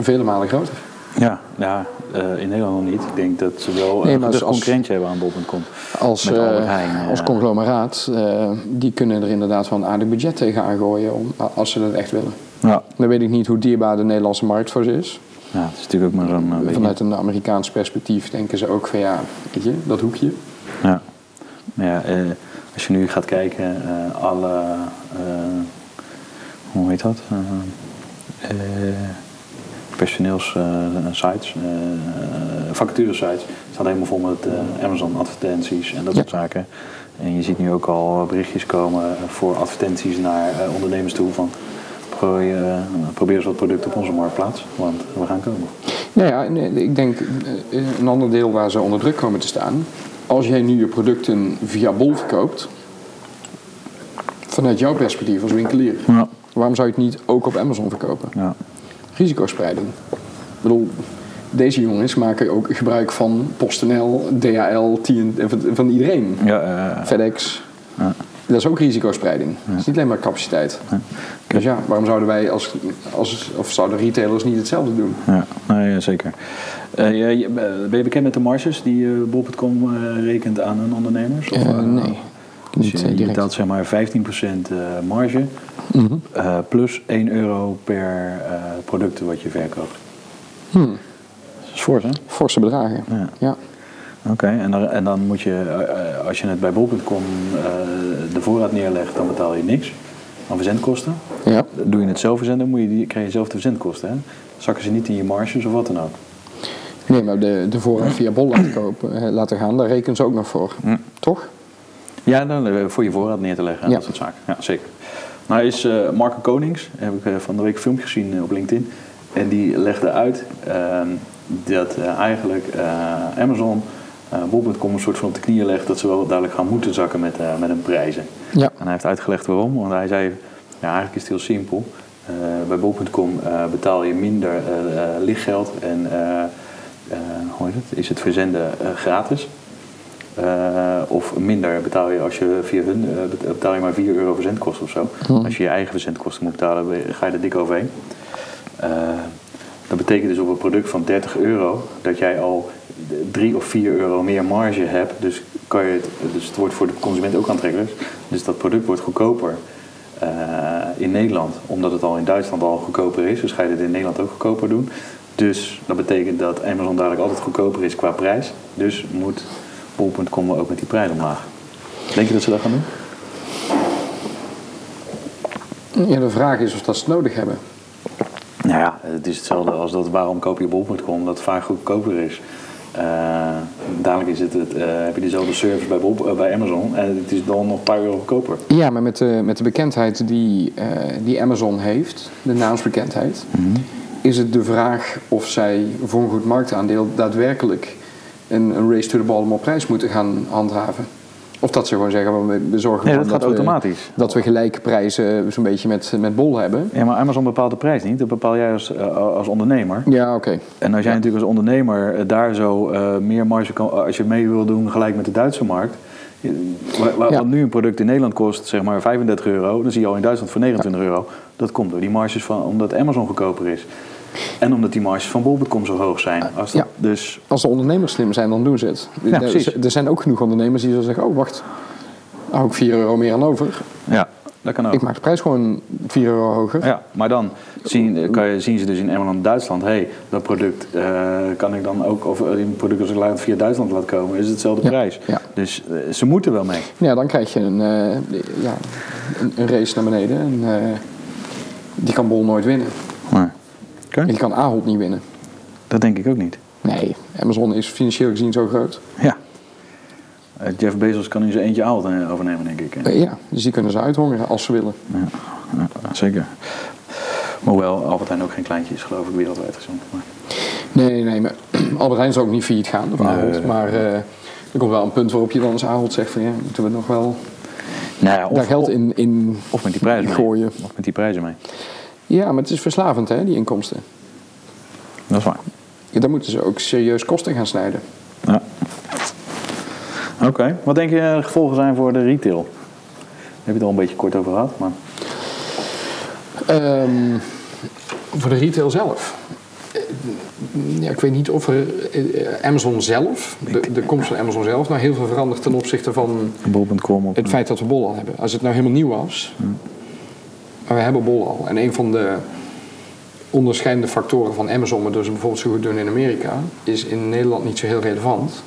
vele malen groter. Ja, ja eh, in Nederland nog niet. Ik denk dat ze wel Nee, een concurrentje hebben aan bol.com. Als, eh, Heijn, eh. als conglomeraat, eh, die kunnen er inderdaad wel een aardig budget tegenaan gooien om, als ze dat echt willen. Ja. Dan weet ik niet hoe dierbaar de Nederlandse markt voor ze is. ja, het is natuurlijk ook maar eh, beetje- Vanuit een Amerikaans perspectief denken ze ook van ja, weet je, dat hoekje. Ja. Ja, eh, als je nu gaat kijken, eh, alle, eh, hoe heet dat? Eh, eh, personeelssites, uh, vacaturesites, staan helemaal vol met eh, Amazon advertenties en dat Ja. soort zaken. En je ziet nu ook al berichtjes komen voor advertenties naar eh, ondernemers toe van probeer, eh, eens wat producten op onze marktplaats, want we gaan komen. Nou ja, eh, ik denk eh, een ander deel waar ze onder druk komen te staan. Als jij nu je producten via Bol verkoopt, vanuit jouw perspectief als winkelier, Ja. waarom zou je het niet ook op Amazon verkopen? Ja. Risicospreiding. Ik bedoel, deze jongens maken ook gebruik van PostNL, DHL, TN, en van, van iedereen. Ja, eh, FedEx. ja. Dat is ook risicospreiding. Het is niet alleen maar capaciteit. Dus ja, waarom zouden wij als, als of zouden retailers niet hetzelfde doen? Ja, nee, ja, zeker. Eh, je- ben je bekend met de marges die eh, bol.com eh, rekent aan hun ondernemers? Of, Eh, eh, nee, Dus je, eh, je betaalt zeg maar 15% eh, marge Mhm. eh, plus 1 euro per eh, product wat je verkoopt. Hmm. Dat is fors, hè? Forse bedragen. Ja. Ja. Oké, en, dan, en dan moet je, als je het bij bol.com de voorraad neerlegt, dan betaal je niks aan verzendkosten. ja. Doe je het zelf verzenden, moet je die, krijg je zelf de verzendkosten. Hè? Zakken ze niet in je marges of wat dan ook. Nee, maar de, de voorraad via Bol laten, kopen, laten gaan, daar rekenen ze ook nog voor. Toch? Ja, dan, eh, voor je voorraad neer te leggen en Ja. dat soort zaken. Ja, zeker. Nou is eh, Marco Konings, heb ik eh, van de week een filmpje gezien op LinkedIn. En die legde uit ehm, dat eigenlijk Amazon bol.com een soort van op de knieën legt dat ze wel dadelijk gaan moeten zakken met, met hun prijzen. Ja. En hij heeft uitgelegd waarom, want hij zei, ja, eigenlijk is het heel simpel. Bij bol.com betaal je minder lichtgeld en hoe heet het? is het verzenden gratis. Eh, of minder betaal je als je via hun eh, bet- betaal je maar 4 euro verzendkosten of zo. Als je je eigen verzendkosten moet betalen, ga je er dik overheen. Eh, dat betekent dus op een product van 30 euro dat jij al 3 of 4 euro meer marge hebt. Dus, kan je het, dus het wordt voor de consument ook aantrekkelijk. Dus dat product wordt goedkoper. in Nederland, omdat het al in Duitsland al goedkoper is. Dus ga je dit in Nederland ook goedkoper doen. Dus dat betekent dat Amazon dadelijk altijd goedkoper is qua prijs. Dus moet bol.com ook met die prijs omlaag. Denk je dat ze dat gaan doen? Ja, de vraag is of dat ze nodig hebben. Nou ja, het is hetzelfde als dat waarom koop je bol.com, omdat het vaak goedkoper is. Uh, dadelijk is het, het uh, heb je dezelfde service bij, Bob, uh, bij Amazon en het is dan nog een paar euro goedkoper. Ja, maar met de, met de bekendheid die, die Amazon heeft, de naamsbekendheid, mm -hmm. is het de vraag of zij voor een goed marktaandeel daadwerkelijk een, een race to the bottom op prijs moeten gaan handhaven. Of dat ze gewoon zeggen, we, zorgen nee, dat, dat gaat we, automatisch. dat we gelijke prijzen zo'n beetje met, met bol hebben. Ja, maar Amazon bepaalt de prijs niet. Dat bepaal jij als, uh, als ondernemer. Ja, oké. Okay. En als jij ja. natuurlijk als ondernemer daar zo uh, meer marge kan... Als je mee wil doen gelijk met de Duitse markt... Wat ja. nu een product in Nederland kost, zeg maar 35 euro... dan zie je al in Duitsland voor 29 euro. Dat komt door die marges van... omdat Amazon goedkoper is. En omdat die marges van bol.com zo hoog zijn. Als, dat, ja. dus... als de ondernemers slim zijn, dan doen ze het. Ja, er, er zijn ook genoeg ondernemers die zo zeggen... oh, wacht, hou ik 4 euro meer aan over. Ja, dat kan ook. Ik maak de prijs gewoon 4 euro hoger. Ja, maar dan zien, kan je, zien ze dus in Engeland Duitsland... hé, hey, dat product uh, kan ik dan ook... of een product als ik laat via Duitsland laat komen... is hetzelfde ja. prijs. Ja. Dus uh, ze moeten wel mee. Ja, dan krijg je een, uh, ja, een, een, race naar beneden. En, die kan Bol nooit winnen. Nee. En die kan Ahold niet winnen. Dat denk ik ook niet. Nee, Amazon is financieel gezien zo groot. Ja. Uh, Jeff Bezos kan in zijn eentje Ahold overnemen, denk ik. Uh, ja, dus die kunnen ze uithongeren als ze willen. Ja, ja zeker. Maar hoewel Albert Heijn ook geen kleintje is, geloof ik, wereldwijd gezond. Maar... Nee, nee, maar Albert Heijn zou ook niet failliet gaan, of Ahold. Maar er komt wel een punt waarop je dan als Ahold zegt van ja, moeten we nog wel nou ja, of, daar geld in, in of met die prijzen gooien. Mee. Of met die prijzen mee. Ja, maar het is verslavend, hè, die inkomsten. Dat is waar. Ja, daar moeten ze ook serieus kosten gaan snijden. Ja. Oké, okay. wat denk je de gevolgen zijn voor de retail? Daar heb je het al een beetje kort over gehad, maar... Um, voor de retail zelf? Ja, ik weet niet of er Amazon zelf, de, de komst van Amazon zelf, nou heel veel verandert ten opzichte van het feit dat we bol al hebben. Als het nou helemaal nieuw was. Maar we hebben bol al. En een van de onderscheidende factoren van Amazon, waardoor ze bijvoorbeeld zo goed doen in Amerika, is in Nederland niet zo heel relevant.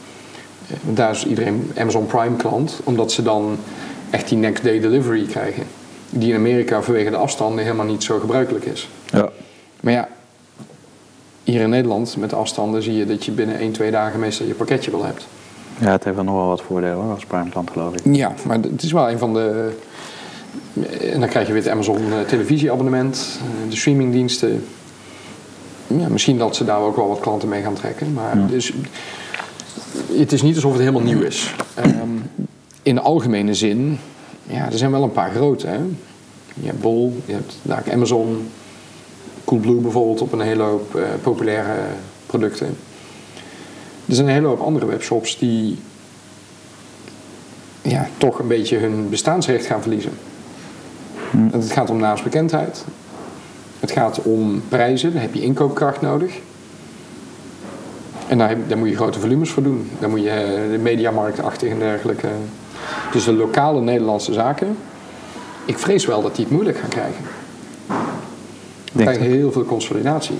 Daar is iedereen Amazon Prime klant, omdat ze dan echt die next day delivery krijgen. Die in Amerika vanwege de afstanden helemaal niet zo gebruikelijk is. Ja. Maar ja, hier in Nederland met de afstanden zie je dat je binnen 1, 2 dagen meestal je pakketje wel hebt. Ja, het heeft wel nog wel wat voordelen als Prime klant geloof ik. Ja, maar het is wel een van de... En dan krijg je weer het Amazon televisieabonnement, de streamingdiensten. Ja, misschien dat ze daar ook wel wat klanten mee gaan trekken. Maar ja. dus, het is niet alsof het helemaal nieuw is. Um, in de algemene zin, ja, er zijn wel een paar grote. Hè? Je hebt Bol, je hebt daar Amazon, Coolblue bijvoorbeeld op een hele hoop uh, populaire producten. Er zijn een hele hoop andere webshops die ja, toch een beetje hun bestaansrecht gaan verliezen. Hm. Het gaat om naamsbekendheid. Het gaat om prijzen, daar heb je inkoopkracht nodig. En daar, heb, daar moet je grote volumes voor doen. Daar moet je de mediamarktachtig en dergelijke. Dus de lokale Nederlandse zaken, ik vrees wel dat die het moeilijk gaan krijgen. Dan krijg je heel veel consolidatie.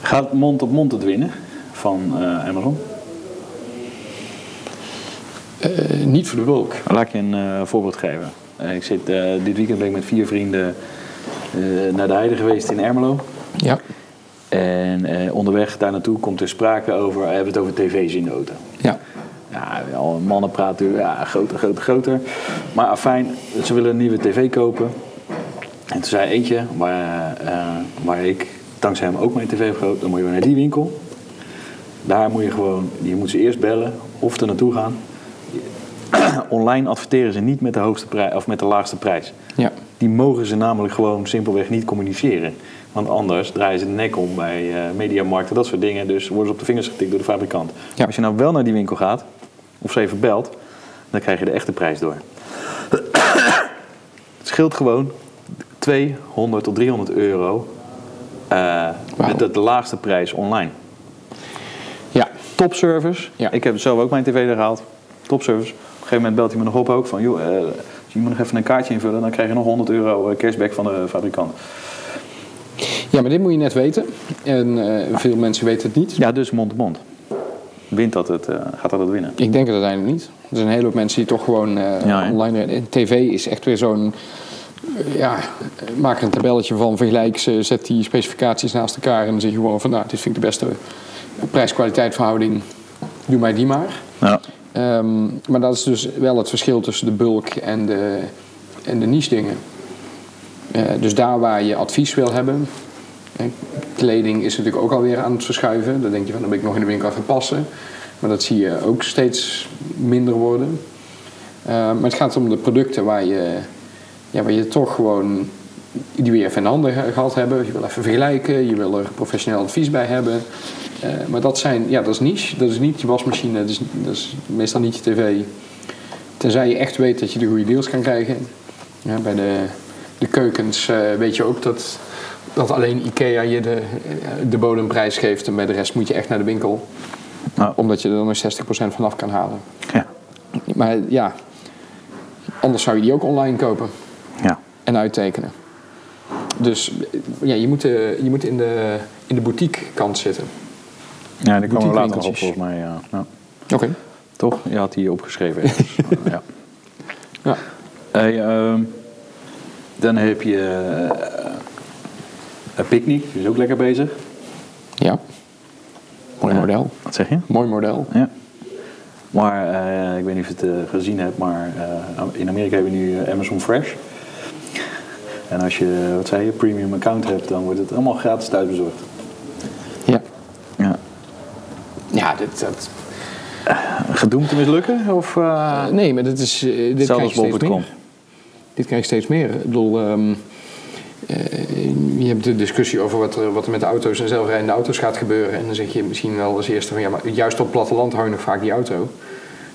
Gaat mond op mond het winnen van uh, Amazon? Uh, niet voor de bulk. Laat ik je een uh, voorbeeld geven. ik zit, dit weekend ben ik met vier vrienden naar de Heide geweest in Ermelo. Ja. En eh, onderweg daar naartoe komt er sprake over, we hebben het over tv's in de auto. Ja. Ja, al mannen praten, ja, groter, groter, groter. Maar afijn, ze willen een nieuwe tv kopen. En toen zei eentje, waar, uh, waar ik dankzij hem ook mijn tv heb gekocht, dan moet je naar die winkel. Daar moet je gewoon, je moet ze eerst bellen of er naartoe gaan. Online adverteren ze niet met de, hoogste prijs, of met de laagste prijs. Ja. Die mogen ze namelijk gewoon simpelweg niet communiceren. Want anders draaien ze de nek om bij uh, mediamarkten, dat soort dingen. Dus worden ze op de vingers getikt door de fabrikant. Ja. Als je nou wel naar die winkel gaat, of ze even belt, dan krijg je de echte prijs door. Het scheelt gewoon 200 tot 300 euro uh, Wauw. met de, de laagste prijs online. Ja. Topservice. Ja. Ik heb zelf ook mijn tv er gehaald. Topservice. Op een gegeven moment belt hij me nog op ook van, joh, uh, je moet nog even een kaartje invullen, dan krijg je nog 100 euro eh, cashback van de fabrikant. Ja, maar dit moet je net weten. En eh, veel mensen weten het niet. Ja, dus mond-to-mond. Wint dat het, eh, gaat dat het winnen? Ik denk het uiteindelijk niet. Er zijn een hele hoop mensen die toch gewoon eh, Ja, online... En tv is echt weer zo'n... eh, ja, maak er een tabelletje van, vergelijk ze, zet die specificaties naast elkaar... en dan zeg je gewoon van, nou, dit vind ik de beste prijs-kwaliteit verhouding. Doe mij die maar. Ja. Ehm, maar dat is dus wel het verschil tussen de bulk en de, en de niche dingen. Eh, dus daar waar je advies wil hebben. kleding is natuurlijk ook alweer aan het verschuiven. Dan denk je van, dan ben ik nog in de winkel even passen. Maar dat zie je ook steeds minder worden. Eh, maar het gaat om de producten waar je, ja, waar je toch gewoon... die weer even in de handen ge- gehad hebben. Je wil even vergelijken. Je wil er professioneel advies bij hebben. Eh, maar dat, zijn, ja, dat is niche. Dat is niet je wasmachine. Dat is, dat is meestal niet je tv. Tenzij je echt weet dat je de goede deals kan krijgen. Ja, bij de, de keukens eh, weet je ook dat, dat alleen IKEA je de, eh, de bodemprijs geeft. En bij de rest moet je echt naar de winkel. Nou. Omdat je er nog 60% vanaf kan halen. Ja. Maar ja, anders zou je die ook online kopen ja. en uittekenen. Dus ja, je moet, je moet in, de, in de boutique kant zitten. Ja, die komen we later nog op volgens mij. Ja. Ja. Oké. Toch? Je had die opgeschreven. ergens. ja. Ja. Hey, ehm, dan heb je eh, een picknick, die is ook lekker bezig. ja. Mooi model. Wat zeg je? Mooi model. Ja. Maar eh, ik weet niet of je het eh, gezien hebt, maar in Amerika hebben we nu Amazon Fresh. En als je, wat zei je, premium account hebt, dan wordt het allemaal gratis thuisbezorgd. Ja. Ja. Ja, dit, dat, Gedoemd te mislukken? Of, eh, nee, maar dit is, eh, dit krijg je steeds meer. Dit krijg je steeds meer. Ik bedoel, ehm, eh, je hebt de discussie over wat er, wat er met de auto's en zelfrijdende auto's gaat gebeuren. En dan zeg je misschien wel als eerste van ja, maar juist op het platteland hou je nog vaak die auto.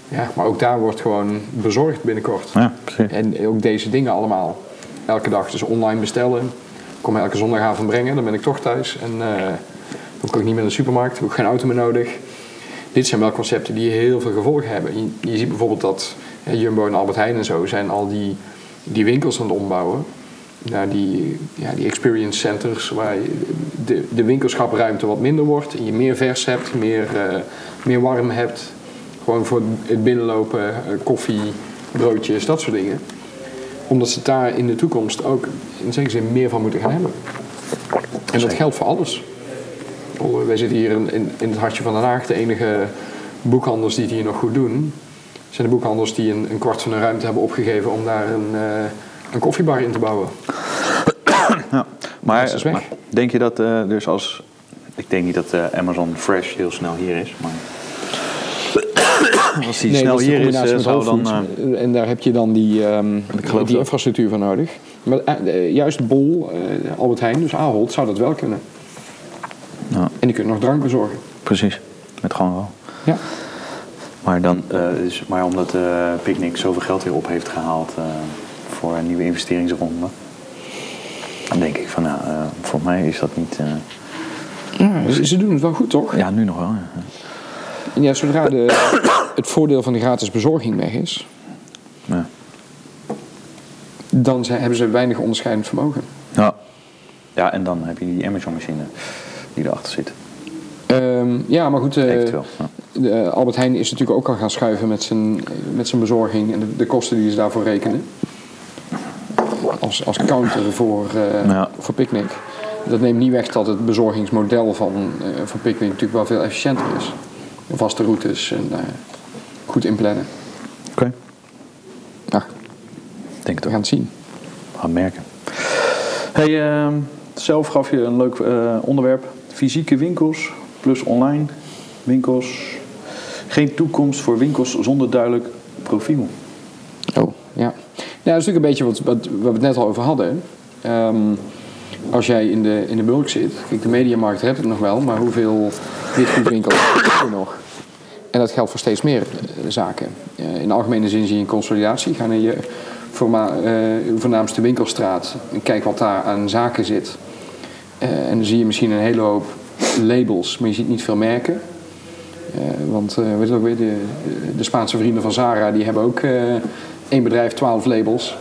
Ja, maar ook daar wordt gewoon bezorgd binnenkort. Ja, precies. En ook deze dingen allemaal. Elke dag dus online bestellen. Kom elke zondagavond brengen, dan ben ik toch thuis. En eh, dan hoef ik ook niet meer naar de supermarkt, heb ik geen auto meer nodig. Dit zijn wel concepten die heel veel gevolgen hebben. Je, je ziet bijvoorbeeld dat hè, Jumbo en Albert Heijn en zo zijn al die, die winkels aan het ombouwen. Naar die, ja, die experience centers waar je de, de winkelschapruimte wat minder wordt. En je meer vers hebt, meer, eh, meer warm hebt. Gewoon voor het binnenlopen, eh, koffie, broodjes, dat soort dingen omdat ze daar in de toekomst ook in zekere zin meer van moeten gaan hebben. En dat geldt voor alles. Wij zitten hier in, in, in het hartje van Den Haag. De enige boekhandels die het hier nog goed doen... zijn de boekhandels die een, een kwart van hun ruimte hebben opgegeven... om daar een, eh, een koffiebar in te bouwen. Ja. Maar, Dat is weg. maar denk je dat eh, dus als... Ik denk niet dat eh, Amazon Fresh heel snel hier is, maar... Als die snel hier is, met zou dan... En daar heb je dan die, ehm, die infrastructuur voor nodig. Maar juist Bol, Albert Heijn, dus Ahold, zou dat wel kunnen. Ja. En die kunnen nog drank bezorgen. precies, met gewoon wel. Ja. Maar, dan, is, maar omdat eh Picnic zoveel geld weer op heeft gehaald eh, voor een nieuwe investeringsronde... dan denk ik van, nou, voor mij is dat niet... Ja, ze, ze doen het wel goed, toch? ja, nu nog wel. ja. En ja, zodra de, het voordeel van de gratis bezorging weg is, Ja. dan zijn, hebben ze weinig onderscheidend vermogen. Ja. ja, en dan heb je die Amazon-machine die erachter zit. Ehm, ja, maar goed, eh. Ja. de, eh, Albert Heijn is natuurlijk ook al gaan schuiven met zijn, met zijn bezorging en de, de kosten die ze daarvoor rekenen. Als, als counter voor, eh, Ja. voor Picnic. Dat neemt niet weg dat het bezorgingsmodel van, eh, van Picnic natuurlijk wel veel efficiënter is. Vaste routes en eh, goed inplannen. Oké, Nou, denk het we gaan het zien. We gaan merken. Hey, ehm, zelf gaf je een leuk eh, onderwerp. Fysieke winkels plus online winkels. Geen toekomst voor winkels zonder duidelijk profiel. Oh, ja. Ja, dat is natuurlijk een beetje wat, wat, we het net al over hadden. Ehm, als jij in de, in de bulk zit, kijk, de mediamarkt hebt het nog wel, maar hoeveel witgoedwinkels heb je nog? En dat geldt voor steeds meer eh, zaken. Eh, in de algemene zin zie je een consolidatie. Ga naar je eh, voornaamste winkelstraat en kijk wat daar aan zaken zit. Eh, en dan zie je misschien een hele hoop labels, maar je ziet niet veel merken. Eh, want eh weet je ook weer, de, de Spaanse vrienden van Zara die hebben ook één bedrijf, twaalf labels.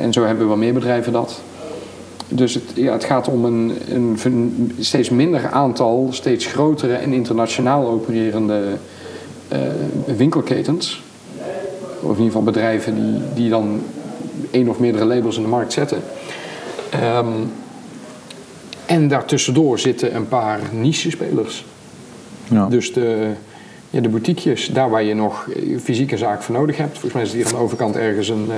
En zo hebben we wel meer bedrijven dat. Dus het, ja, het gaat om een, een, steeds minder aantal, steeds grotere en internationaal opererende winkelketens. Of in ieder geval bedrijven die, dan één of meerdere labels in de markt zetten. Ehm, en daartussendoor zitten een paar niche-spelers. Ja. Dus de, ja, de boutiquejes, daar waar je nog fysieke zaak voor nodig hebt. Volgens mij is hier aan de overkant ergens een, eh,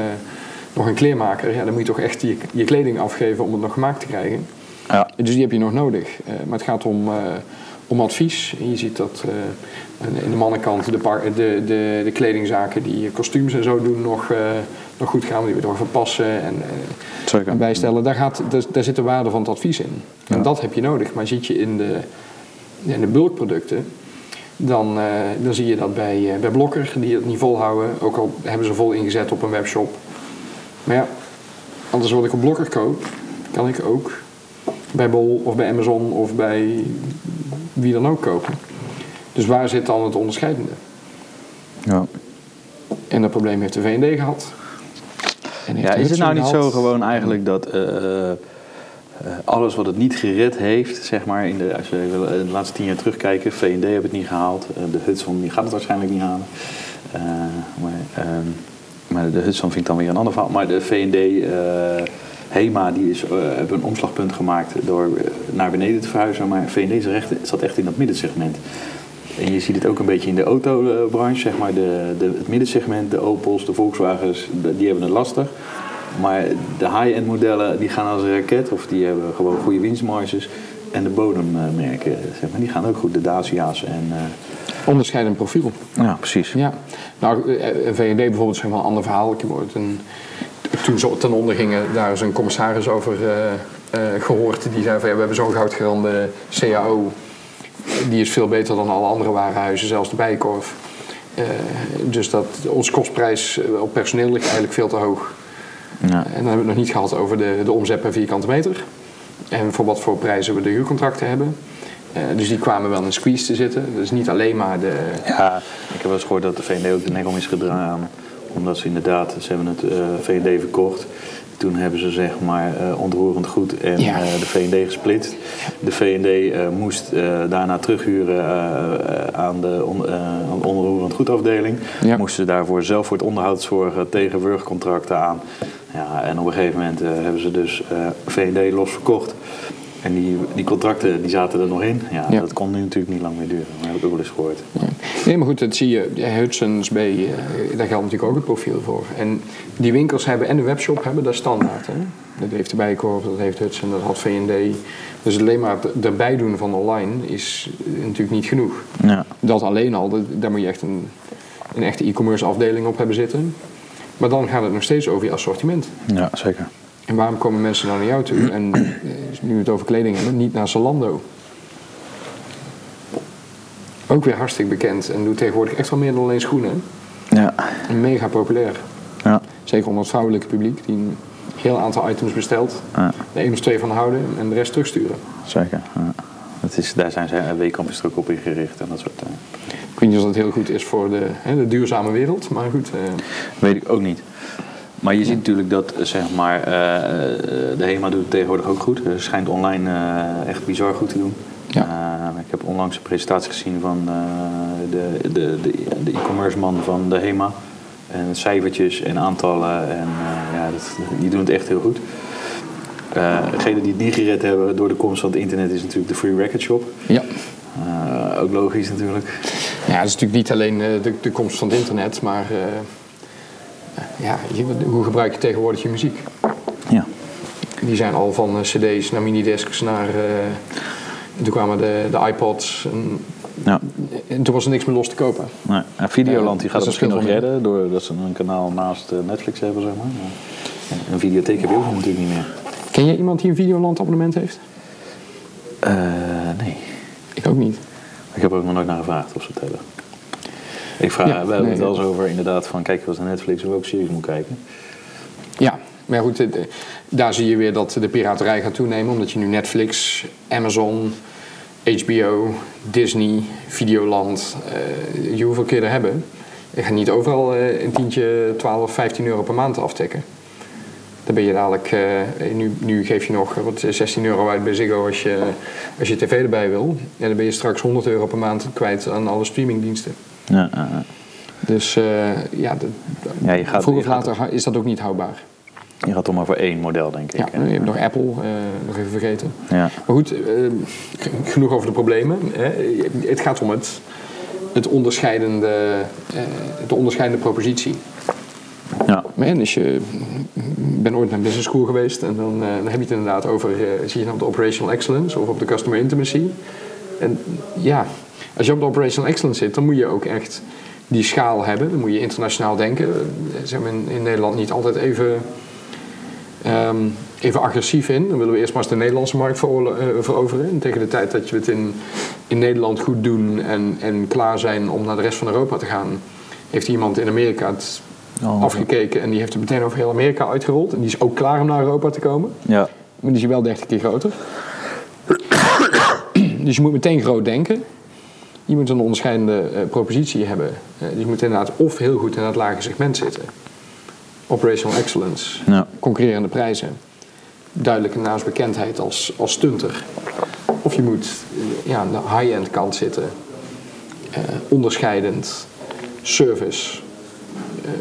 nog een kleermaker. Ja, dan moet je toch echt je, je kleding afgeven om het nog gemaakt te krijgen. Ja. Dus die heb je nog nodig. Eh, maar het gaat om, eh, om advies. En je ziet dat in de mannenkant de, par- de, de, de kledingzaken die kostuums en zo doen nog, nog goed gaan. Die we door verpassen en, Zeker. en bijstellen. Daar, gaat, daar, daar zit de waarde van het advies in. En dat heb je nodig. Maar zit je in de, in de bulkproducten, dan, uh, dan zie je dat bij, uh, bij Blokker, die het niet volhouden. Ook al hebben ze vol ingezet op een webshop. Maar ja, anders wat ik op Blokker koop, kan ik ook bij Bol of bij Amazon of bij wie dan ook kopen. Dus waar zit dan het onderscheidende? Ja. En dat probleem heeft de VND gehad. Ja, is het nou niet zo gewoon eigenlijk dat uh, uh, alles wat het niet gered heeft, zeg maar, in de, als je de laatste tien jaar terugkijken, VND heeft het niet gehaald, de Hudson die gaat het waarschijnlijk niet halen. maar, maar de Hudson vind ik dan weer een ander verhaal. Maar de VND, HEMA, die is, hebben een omslagpunt gemaakt door naar beneden te verhuizen. Maar VND zat echt in dat middensegment. En je ziet het ook een beetje in de autobranche, zeg maar. De, de, het middensegment, de Opels, de Volkswagens, de, die hebben het lastig. Maar de high-end modellen, die gaan als een raket, of die hebben gewoon goede winstmarges. En de bodemmerken, zeg maar, die gaan ook goed. De Dacia's en... Uh... Onderscheidend profiel. Ja, precies. Ja. Nou, VND bijvoorbeeld, zeg maar een ander verhaal. Ik heb ooit een, toen ze ten onder gingen, daar is een commissaris over uh, uh, gehoord. Die zei van, ja, we hebben zo'n goudgerande CAO die is veel beter dan alle andere warenhuizen, zelfs de Bijenkorf. Uh, dus dat, onze kostprijs op personeel ligt eigenlijk veel te hoog. Ja. En dan hebben we het nog niet gehad over de, de omzet per vierkante meter. En voor wat voor prijzen we de huurcontracten hebben. Uh, dus die kwamen wel in een squeeze te zitten. Dus niet alleen maar de... Ja, ik heb wel eens gehoord dat de VND ook de nek om is gedraaid. Omdat ze inderdaad, ze hebben het uh, VND verkocht. Toen hebben ze zeg maar uh, ontroerend goed en ja. uh, de VND gesplitst. De VND uh, moest daarna terughuren aan de on, aan onroerend goedafdeling. Ja. Moesten daarvoor zelf voor het onderhoud zorgen tegen wurgcontracten aan. Ja, en op een gegeven moment hebben ze dus VND los verkocht. En die, die contracten die zaten er nog in. Ja, ja, dat kon nu natuurlijk niet lang meer duren. Dat heb ik ook wel eens gehoord. Nee, nee maar goed, dat zie je. Hudson's Bay, uh, daar geldt natuurlijk ook het profiel voor. En die winkels hebben en de webshop hebben dat standaard. Hè? Dat heeft de Bijenkorf, dat heeft Hudson, dat had VND. Dus alleen maar het erbij doen van online is natuurlijk niet genoeg. Ja. Dat alleen al, dat, daar moet je echt een, een echte e-commerce afdeling op hebben zitten. Maar dan gaat het nog steeds over je assortiment. Ja, zeker. En waarom komen mensen nou naar jou toe? En nu we het over kleding hebben, niet naar Zalando. Ook weer hartstikke bekend en doet tegenwoordig echt wel meer dan alleen schoenen. Ja. En mega populair. Ja. Zeker onder het vrouwelijke publiek, die een heel aantal items bestelt. Ja. Er één of twee van houden en de rest terugsturen. Zeker. Ja. Dat is, daar zijn zij W-campus ook op ingericht en dat soort. Uh... Ik weet niet of dat heel goed is voor de, hè, de duurzame wereld, maar goed. Uh... Weet ik ook niet. Maar je ziet natuurlijk dat zeg maar, uh, de HEMA doet het tegenwoordig ook goed. Het schijnt online uh, echt bizar goed te doen. Ja. Uh, ik heb onlangs een presentatie gezien van de, de, de, de e-commerce man van de HEMA. En cijfertjes en aantallen. En ja, dat, die doen het echt heel goed. Degenen die het niet gered hebben door de komst van het internet is natuurlijk de Free Record Shop. Ja. ook logisch natuurlijk. Ja, het is natuurlijk niet alleen de, de komst van het internet, maar ja, hoe gebruik je tegenwoordig je muziek? Ja. Die zijn al van cd's naar minidiscs naar... Uh, toen kwamen de, de iPods. En, ja. en toen was er niks meer los te kopen. Nee. Ja, Videoland die gaat het misschien nog redden... doordat ze een kanaal naast Netflix hebben, zeg maar. En een videotheek heb je ook natuurlijk niet meer. Ken je iemand die een Videoland abonnement heeft? Uh, nee. Ik ook niet. Ik heb er ook nog nooit naar gevraagd of ze het hebben. Ik vraag, ja, we hebben nee, het wel eens over inderdaad van kijk wat naar Netflix of welke series moet kijken. Ja, maar goed, daar zie je weer dat de piraterij gaat toenemen. Omdat je nu Netflix, Amazon, HBO, Disney, Videoland, uh, je hoeveel keer er hebben. Je gaat niet overal eh, een tientje 12, 15 euro per maand aftikken. Dan ben je dadelijk, eh, nu, nu geef je nog wat, 16 euro uit bij Ziggo als je, als je tv erbij wil. En dan ben je straks 100 euro per maand kwijt aan alle streamingdiensten. Ja. Dus eh, ja, de, Ja, je gaat- vroeger je of gaat- later is dat ook niet houdbaar. Je gaat toch maar voor één model, denk ik. Ja, je hebt nog Apple, eh, nog even vergeten. Ja. Maar goed, eh, genoeg over de problemen. Hè. Het gaat om het, het onderscheidende, de onderscheidende propositie. Ja. Als je ben ooit naar business school geweest en dan, dan heb je het inderdaad over, zie je nou op de operational excellence of op de customer intimacy. En ja, als je op de operational excellence zit, dan moet je ook echt die schaal hebben. Dan moet je internationaal denken. Eh, Zijn we in, in Nederland niet altijd even, ehm, even agressief in. Dan willen we eerst maar eens de Nederlandse markt eh, veroveren. En tegen de tijd dat we het in, in Nederland goed doen en, en klaar zijn om naar de rest van Europa te gaan, heeft iemand in Amerika het Oh, afgekeken en die heeft het meteen over heel Amerika uitgerold. En die is ook klaar om naar Europa te komen. Ja. Maar die is wel 30 keer groter. dus je moet meteen groot denken. Je moet een onderscheidende eh, propositie hebben. Eh, je moet inderdaad of heel goed in het lage segment zitten. Operational excellence. Ja. Concurrerende prijzen. Duidelijke naamsbekendheid als, als stunter. Of je moet eh, ja, aan de high-end kant zitten. Onderscheidend. Service.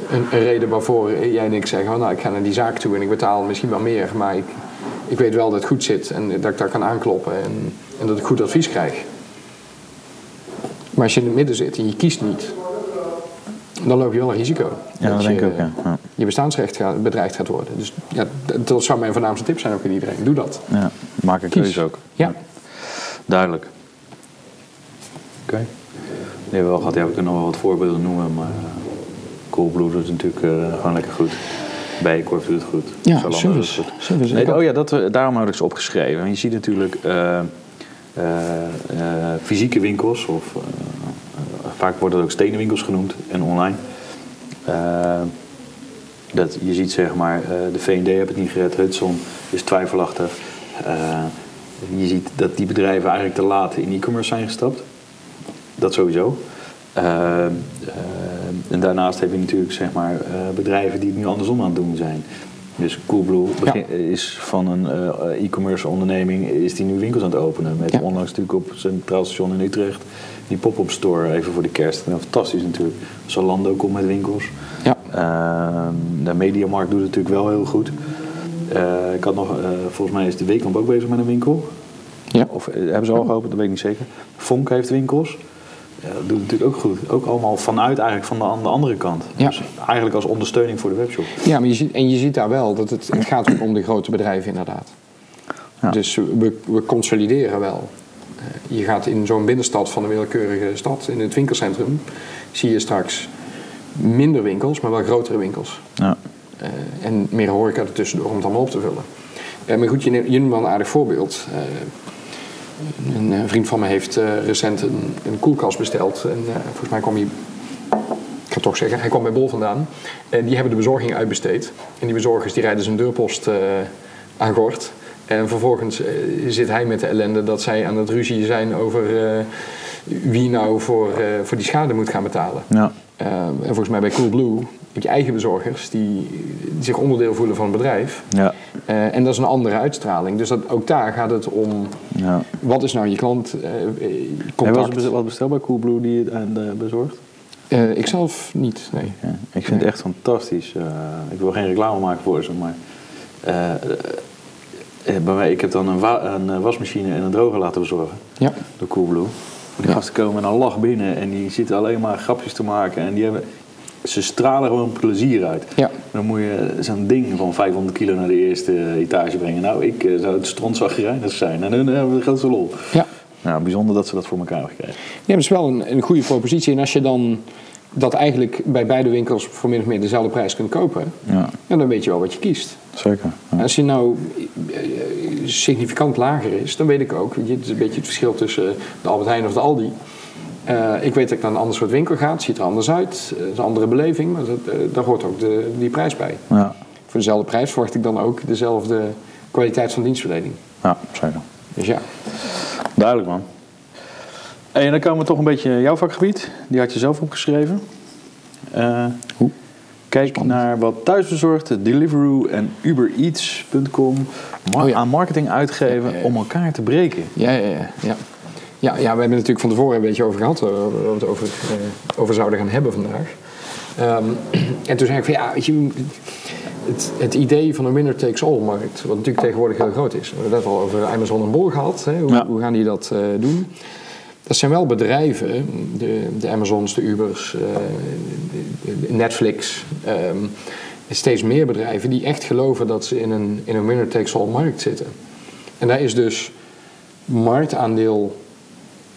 Een, een reden waarvoor jij en ik zeggen, oh, nou ik ga naar die zaak toe en ik betaal misschien wel meer, maar ik, ik weet wel dat het goed zit en dat ik daar kan aankloppen en, en dat ik goed advies krijg. Maar als je in het midden zit en je kiest niet, dan loop je wel een risico. Ja, dat je, denk ik ook, ja. Ja. Je bestaansrecht gaat, bedreigd gaat worden. Dus ja, dat zou mijn voornaamste tip zijn ook aan iedereen. Doe dat. ja. Maak een keuze ook. Ja. Duidelijk. Oké. We wel gehad. Ja, we kunnen nog wel wat voorbeelden noemen, maar Coolblue doet het natuurlijk eh, gewoon lekker goed. Bijenkorf doet het goed. Ja, Zalando service. doet het goed. Service. Nee, oh ja, dat, eh, daarom had ik ze opgeschreven. Want je ziet natuurlijk eh, eh, eh, fysieke winkels, of eh, eh, vaak worden het ook stenen winkels genoemd en online. Eh, dat, je ziet zeg maar, eh, de V&D heeft het niet gered, Hudson is twijfelachtig. Eh, je ziet dat die bedrijven eigenlijk te laat in e-commerce zijn gestapt. Dat sowieso. Eh, eh, en daarnaast heb je natuurlijk zeg maar, eh, bedrijven die het nu andersom aan het doen zijn. Dus Coolblue begin- is van een eh, e-commerce onderneming is die nu winkels aan het openen. Met Ja. onlangs natuurlijk op het Centraal Station in Utrecht die pop-up store even voor de kerst. Nou, fantastisch natuurlijk. Zalando komt met winkels. Ja. Ehm, de Mediamarkt doet het natuurlijk wel heel goed. Eh, ik had nog, eh, volgens mij is de Weekamp ook bezig met een winkel. Ja. Of hebben ze al geopend, dat weet ik niet zeker. Fonk heeft winkels. Ja, dat doet natuurlijk ook goed. Ook allemaal vanuit eigenlijk van de, aan de andere kant. Ja. Dus eigenlijk als ondersteuning voor de webshop. Ja, maar je ziet, en je ziet daar wel dat het, het gaat ook om de grote bedrijven inderdaad. Ja. Dus we, we consolideren wel. Eh, Je gaat in zo'n binnenstad van een willekeurige stad, in het winkelcentrum, zie je straks minder winkels, maar wel grotere winkels. Ja. Eh, en meer horeca ertussendoor om het allemaal op te vullen. Eh, maar goed, je neemt, je noemt wel een aardig voorbeeld. Eh, een eh, vriend van me heeft eh, recent een, een koelkast besteld. En eh, volgens mij kwam hij, ik ga toch zeggen, hij kwam bij Bol vandaan. En die hebben de bezorging uitbesteed. En die bezorgers die rijden zijn deurpost eh aan gort. En vervolgens zit hij met de ellende dat zij aan het ruzie zijn over wie nou voor, voor die schade moet gaan betalen. Ja. Uh, en volgens mij bij Coolblue heb je eigen bezorgers die, die zich onderdeel voelen van het bedrijf. Ja. Uh, en dat is een andere uitstraling. Dus dat, ook daar gaat het om ja. wat is nou je klant uh, contact. je wel wat besteld bij Coolblue die het aan de bezorgt? Uh, ik zelf niet, nee. Ja, ik vind het echt fantastisch. Uh, ik wil geen reclame maken voor ze, maar... Uh, bij mij, ik heb dan een, wa een, wasmachine en een droger laten bezorgen. Ja. Door Coolblue. Die gasten komen een lach binnen en die zitten alleen maar grapjes te maken. En die hebben, ze stralen gewoon plezier uit. Ja. Dan moet je zo'n ding van 500 kilo naar de eerste etage brengen. Nou, ik uh, zou het strontzaggerijnig zijn. En dan hebben we de grootste lol. Ja. Nou, bijzonder dat ze dat voor elkaar hebben gekregen. Ja, dat is wel een, een goede propositie. En als je dan dat eigenlijk bij beide winkels voor min of meer dezelfde prijs kunt kopen, Ja, ja, dan weet je wel wat je kiest. Zeker. Ja. Als je nou eh, significant lager is, dan weet ik ook, het is een beetje het verschil tussen de Albert Heijn of de Aldi. Uh, ik weet dat ik naar een ander soort winkel ga, het ziet er anders uit, het is een andere beleving, maar dat, uh, daar hoort ook de, die prijs bij. Ja, Voor dezelfde prijs verwacht ik dan ook dezelfde kwaliteit van dienstverlening. ja zeker. Dus ja, Duidelijk man. En dan komen we toch een beetje jouw vakgebied. Die had je zelf opgeschreven. Eh, Hoe? Kijk naar wat thuisbezorgd, Deliveroo en UberEats.com ma- Oh ja. aan marketing uitgeven Ja, ja, ja. om elkaar te breken. Ja, ja, ja. ja. Ja, ja, we hebben het natuurlijk van tevoren een beetje over gehad, eh, waar we het over, eh, over zouden gaan hebben vandaag. Ehm, en toen zei ik van ja, weet je, het, het idee van een winner takes all markt, wat natuurlijk tegenwoordig heel groot is. We hebben het net al over Amazon en Bol gehad. Hè? Hoe, hoe gaan die dat eh, doen? Dat zijn wel bedrijven, de, de Amazons, de Ubers, eh, de- Netflix, ehm, steeds meer bedrijven die echt geloven dat ze in een, in een winner takes all markt zitten. En daar is dus marktaandeel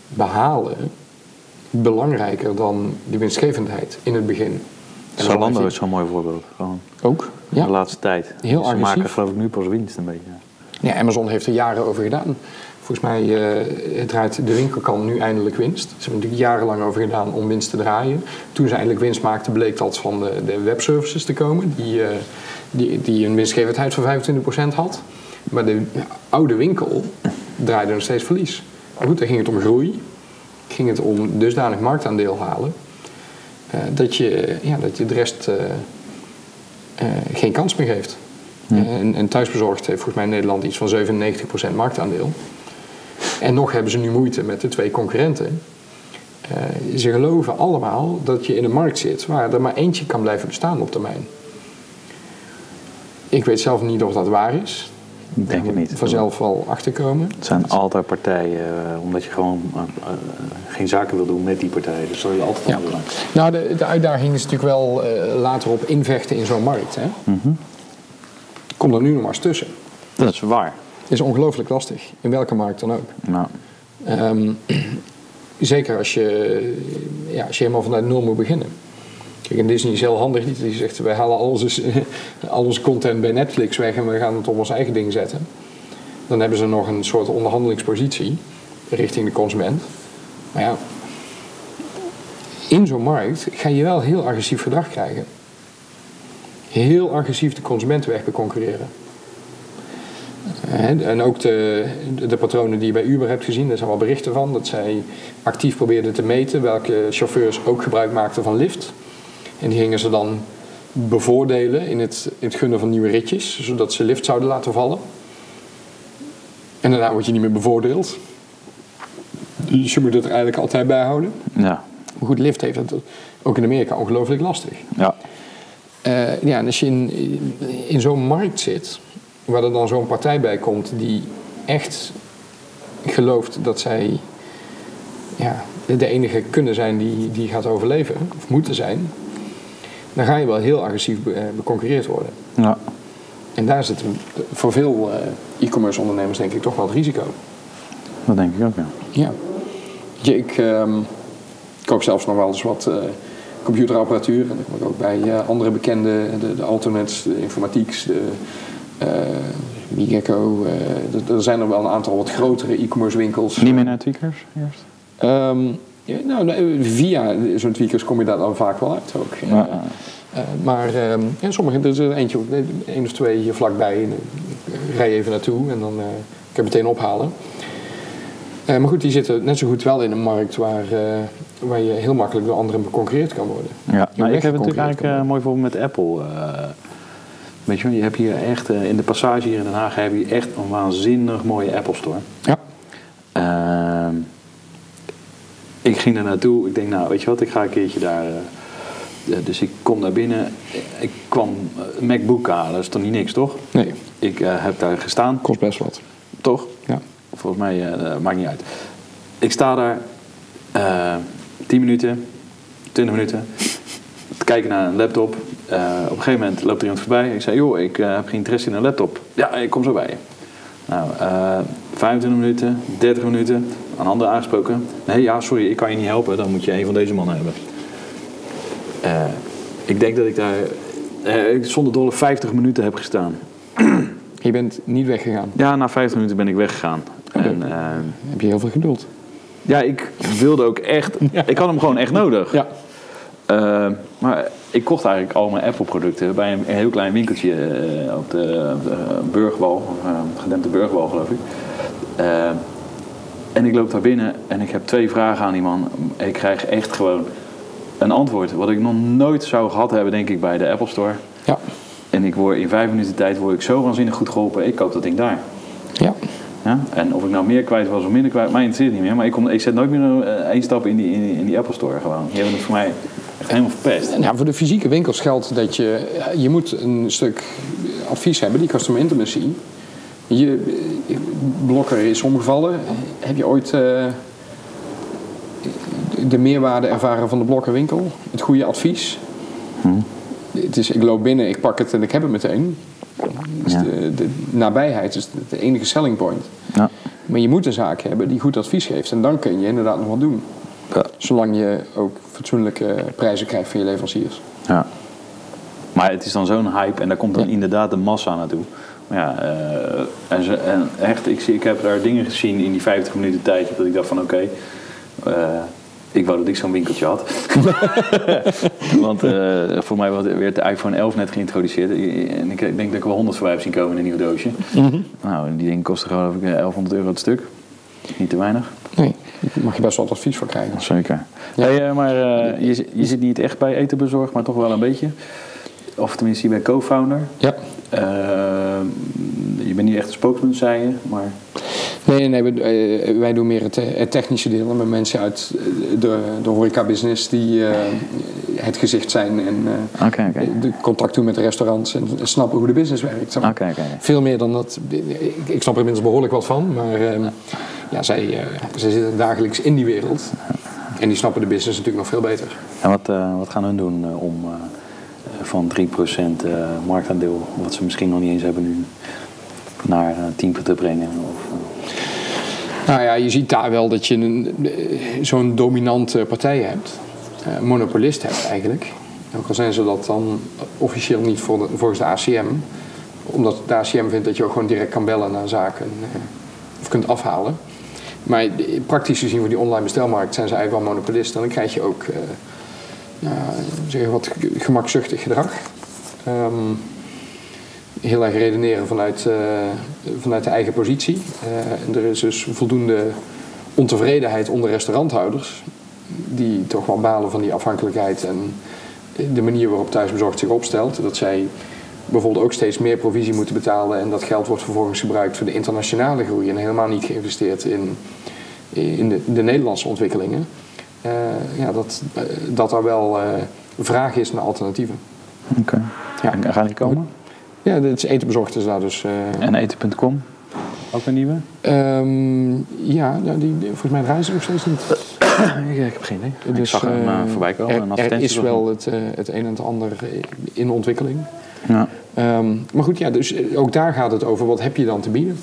behalen belangrijker dan de winstgevendheid in het begin. En Zalando is zo'n mooi voorbeeld. Gewoon ook. Ja. de laatste tijd. Heel Ze agressief. maken geloof ik nu pas winst een beetje. ja, Amazon heeft er jaren over gedaan. Volgens mij eh, draait de winkelkant nu eindelijk winst. Ze hebben er natuurlijk jarenlang over gedaan om winst te draaien. Toen ze eindelijk winst maakten, bleek dat van de, de webservices te komen, die, eh, die, die een winstgevendheid van 25% had. Maar de oude winkel draaide nog steeds verlies. Maar goed, dan ging het om groei. Ging het om dusdanig marktaandeel halen. eh, dat, je, ja, dat je de rest geen kans meer geeft. En, en thuisbezorgd heeft volgens mij in Nederland iets van 97% marktaandeel. En nog hebben ze nu moeite met de twee concurrenten. Eh, ze geloven allemaal dat je in een markt zit waar er maar eentje kan blijven bestaan op termijn. Ik weet zelf niet of dat waar is. Ik denk het niet. Vanzelf wel achterkomen. Het zijn altijd partijen, eh, omdat je gewoon eh, geen zaken wil doen met die partijen. Dus zal je altijd Ja. aan. Nou, de, de uitdaging is natuurlijk wel later op invechten in zo'n markt. Hè? Kom er nu nog maar eens tussen. Dat is waar. Is ongelooflijk lastig, in welke markt dan ook. Nou, Ehm, zeker als je, ja, als je helemaal vanuit nul moet beginnen. Kijk, en Disney is heel handig. Die die zegt, wij halen al onze, al onze content bij Netflix weg en we gaan het op ons eigen ding zetten. Dan hebben ze nog een soort onderhandelingspositie richting de consument. Maar ja, in zo'n markt ga je wel heel agressief gedrag krijgen. Heel agressief de consumenten weg concurreren. En ook de, de patronen die je bij Uber hebt gezien, daar zijn wel berichten van. Dat zij actief probeerden te meten welke chauffeurs ook gebruik maakten van Lyft. En die gingen ze dan bevoordelen in het, in het gunnen van nieuwe ritjes, zodat ze Lyft zouden laten vallen. En daarna word je niet meer bevoordeeld. Dus je moet het er eigenlijk altijd bij houden. ja. Maar goed, Lyft heeft het ook in Amerika ongelooflijk lastig. Ja. Eh, ja, en als je in, in zo'n markt zit, waar er dan zo'n partij bij komt die echt gelooft dat zij ja, de enige kunnen zijn die, die gaat overleven, of moeten zijn, dan ga je wel heel agressief eh, beconcurreerd worden. ja. En daar zit voor veel eh, e-commerce ondernemers denk ik toch wel het risico. Dat denk ik ook, ja. Ja. Je, ik ehm, koop zelfs nog wel eens wat eh, computerapparatuur. En dan kom ik ook bij andere bekende, de, de Alternets, de Informatieks, de Migecko. eh, er- er zijn er wel een aantal wat grotere e-commerce winkels. Niet meer naar tweakers eerst? Ehm, ja, nou, via zo'n tweakers kom je daar dan vaak wel uit ook. Ja. Eh, maar ehm, ja, sommige, er is er eentje, één of twee hier vlakbij. Ik rij even naartoe en dan eh, kan ik meteen ophalen. Eh, maar goed, die zitten net zo goed wel in een markt waar, eh, waar je heel makkelijk door anderen beconcurreerd kan worden. Ja, nou, ik heb natuurlijk eigenlijk eh, mooi voorbeeld met Apple. Eh. weet je, je hebt hier echt, eh, in de passage hier in Den Haag heb je echt een waanzinnig mooie Apple Store. Ja. Ehm, ik ging er naartoe. Ik denk, nou, weet je wat, ik ga een keertje daar. eh, eh, dus ik kom daar binnen. Ik kwam een MacBook halen, dat is toch niet niks, toch? Nee, Ik eh, heb daar gestaan, kost best wat. toch? Ja. Volgens mij eh, maakt niet uit. Ik sta daar eh 10 minuten, 20 minuten te kijken naar een laptop. Eh, op een gegeven moment loopt er iemand voorbij. Ik zei, joh, ik eh, heb geen interesse in een laptop. Ja, ik kom zo bij je. Nou, eh 25 minuten, 30 minuten, een ander aangesproken. Nee, ja, sorry, ik kan je niet helpen. Dan moet je een van deze mannen hebben. Eh, ik denk dat ik daar eh, zonder dolle 50 minuten heb gestaan. Je bent niet weggegaan. Ja, na 50 minuten ben ik weggegaan. En, eh, Heb je heel veel geduld. ja, ik wilde ook echt. Ik had hem gewoon echt nodig. Ja. Eh, maar ik kocht eigenlijk al mijn Apple-producten bij een, een heel klein winkeltje eh, op de, de Burgwal, gedempte Burgwal geloof ik. En ik loop daar binnen en ik heb twee vragen aan die man. Ik krijg echt gewoon een antwoord wat ik nog nooit zou gehad hebben, denk ik, bij de Apple Store. Ja. En ik word in vijf minuten tijd word ik zo waanzinnig goed geholpen. Ik koop dat ding daar. Ja. Ja? En of ik nou meer kwijt was of minder kwijt, mij interesseert niet meer. Maar ik, kom, ik zet nooit meer één stap in die, in, die- in die Apple Store gewoon. Die hebben het voor mij echt helemaal verpest. Nou, voor de fysieke winkels geldt dat je, je moet een stuk advies hebben, die customer intimacy. Je blokker is omgevallen. Heb je ooit eh, de meerwaarde ervaren van de blokkerwinkel? Het goede advies? Het is, ik loop binnen, ik pak het en ik heb het meteen. Dus Ja. de, de nabijheid is de, de enige selling point. Ja. Maar je moet een zaak hebben die goed advies geeft. En dan kun je inderdaad nog wat doen. Ja. Zolang je ook fatsoenlijke prijzen krijgt van je leveranciers. Ja. Maar het is dan zo'n hype en daar komt dan Ja. inderdaad de massa naartoe. Maar ja, eh, en, ze, en echt, ik, zie, ik heb daar dingen gezien in die 50 minuten tijd dat ik dacht van oké, eh, ik wou dat ik zo'n winkeltje had. Want eh, voor mij was- werd de iPhone 11 net geïntroduceerd en ik denk dat ik wel 100 voorbij heb zien komen in een nieuw doosje. Nou, en die dingen kosten geloof ik 1100 euro het stuk. Niet te weinig. Nee, daar mag je best wel wat advies voor krijgen. Zeker. Ja. Hey, eh, maar eh, je, zit- je zit niet echt bij eten bezorgd, maar toch wel een beetje. Of tenminste, je bent co-founder. Ja. Eh, je bent niet echt een spokesman, zei je, maar... Nee, nee we- eh, wij doen meer het, het technische deel. Met mensen uit eh, de, de horeca-business die eh, het gezicht zijn. En eh, de contact doen met de restaurants. En snappen hoe de business werkt. oké. Veel meer dan dat. Ik, ik snap er inmiddels behoorlijk wat van. Maar eh, ja, zij, eh, zij zitten dagelijks in die wereld. En die snappen de business natuurlijk nog veel beter. En wat, eh, wat gaan hun doen om eh, van 3% eh, marktaandeel, wat ze misschien nog niet eens hebben nu, naar eh 10% te brengen? Of, eh, Nou ja, je ziet daar wel dat je eh, zo'n dominante partij hebt. Eh, monopolist hebt eigenlijk. Ook al zijn ze dat dan officieel niet voor volgens de ACM. Omdat de ACM vindt dat je ook gewoon direct kan bellen naar zaken. eh, Of kunt afhalen. Maar praktisch gezien voor die online bestelmarkt zijn ze eigenlijk wel monopolist. En dan krijg je ook eh, ja, zeg je wat gemakzuchtig gedrag. Ehm, heel erg redeneren vanuit, eh, vanuit de eigen positie. Eh, en er is dus voldoende ontevredenheid onder restauranthouders, die toch wel balen van die afhankelijkheid en de manier waarop thuisbezorgd zich opstelt. Dat zij bijvoorbeeld ook steeds meer provisie moeten betalen en dat geld wordt vervolgens gebruikt voor de internationale groei en helemaal niet geïnvesteerd in, in de, de Nederlandse ontwikkelingen. Eh, ja, dat, eh, dat er wel eh, vraag is naar alternatieven. Oké. Ja. En gaan die komen? Ja, het is etenbezorgd is daar dus. eh, En eten.com? Ook een nieuwe? Ehm, ja, nou, die, die- volgens mij draaien ze nog steeds niet. ik heb geen idee. ik Dus, zag hem voorbij komen. een Er, is wel het, het een en het ander in ontwikkeling. Ja. Ehm, maar goed, ja, dus ook daar gaat het over. Wat heb je dan te bieden?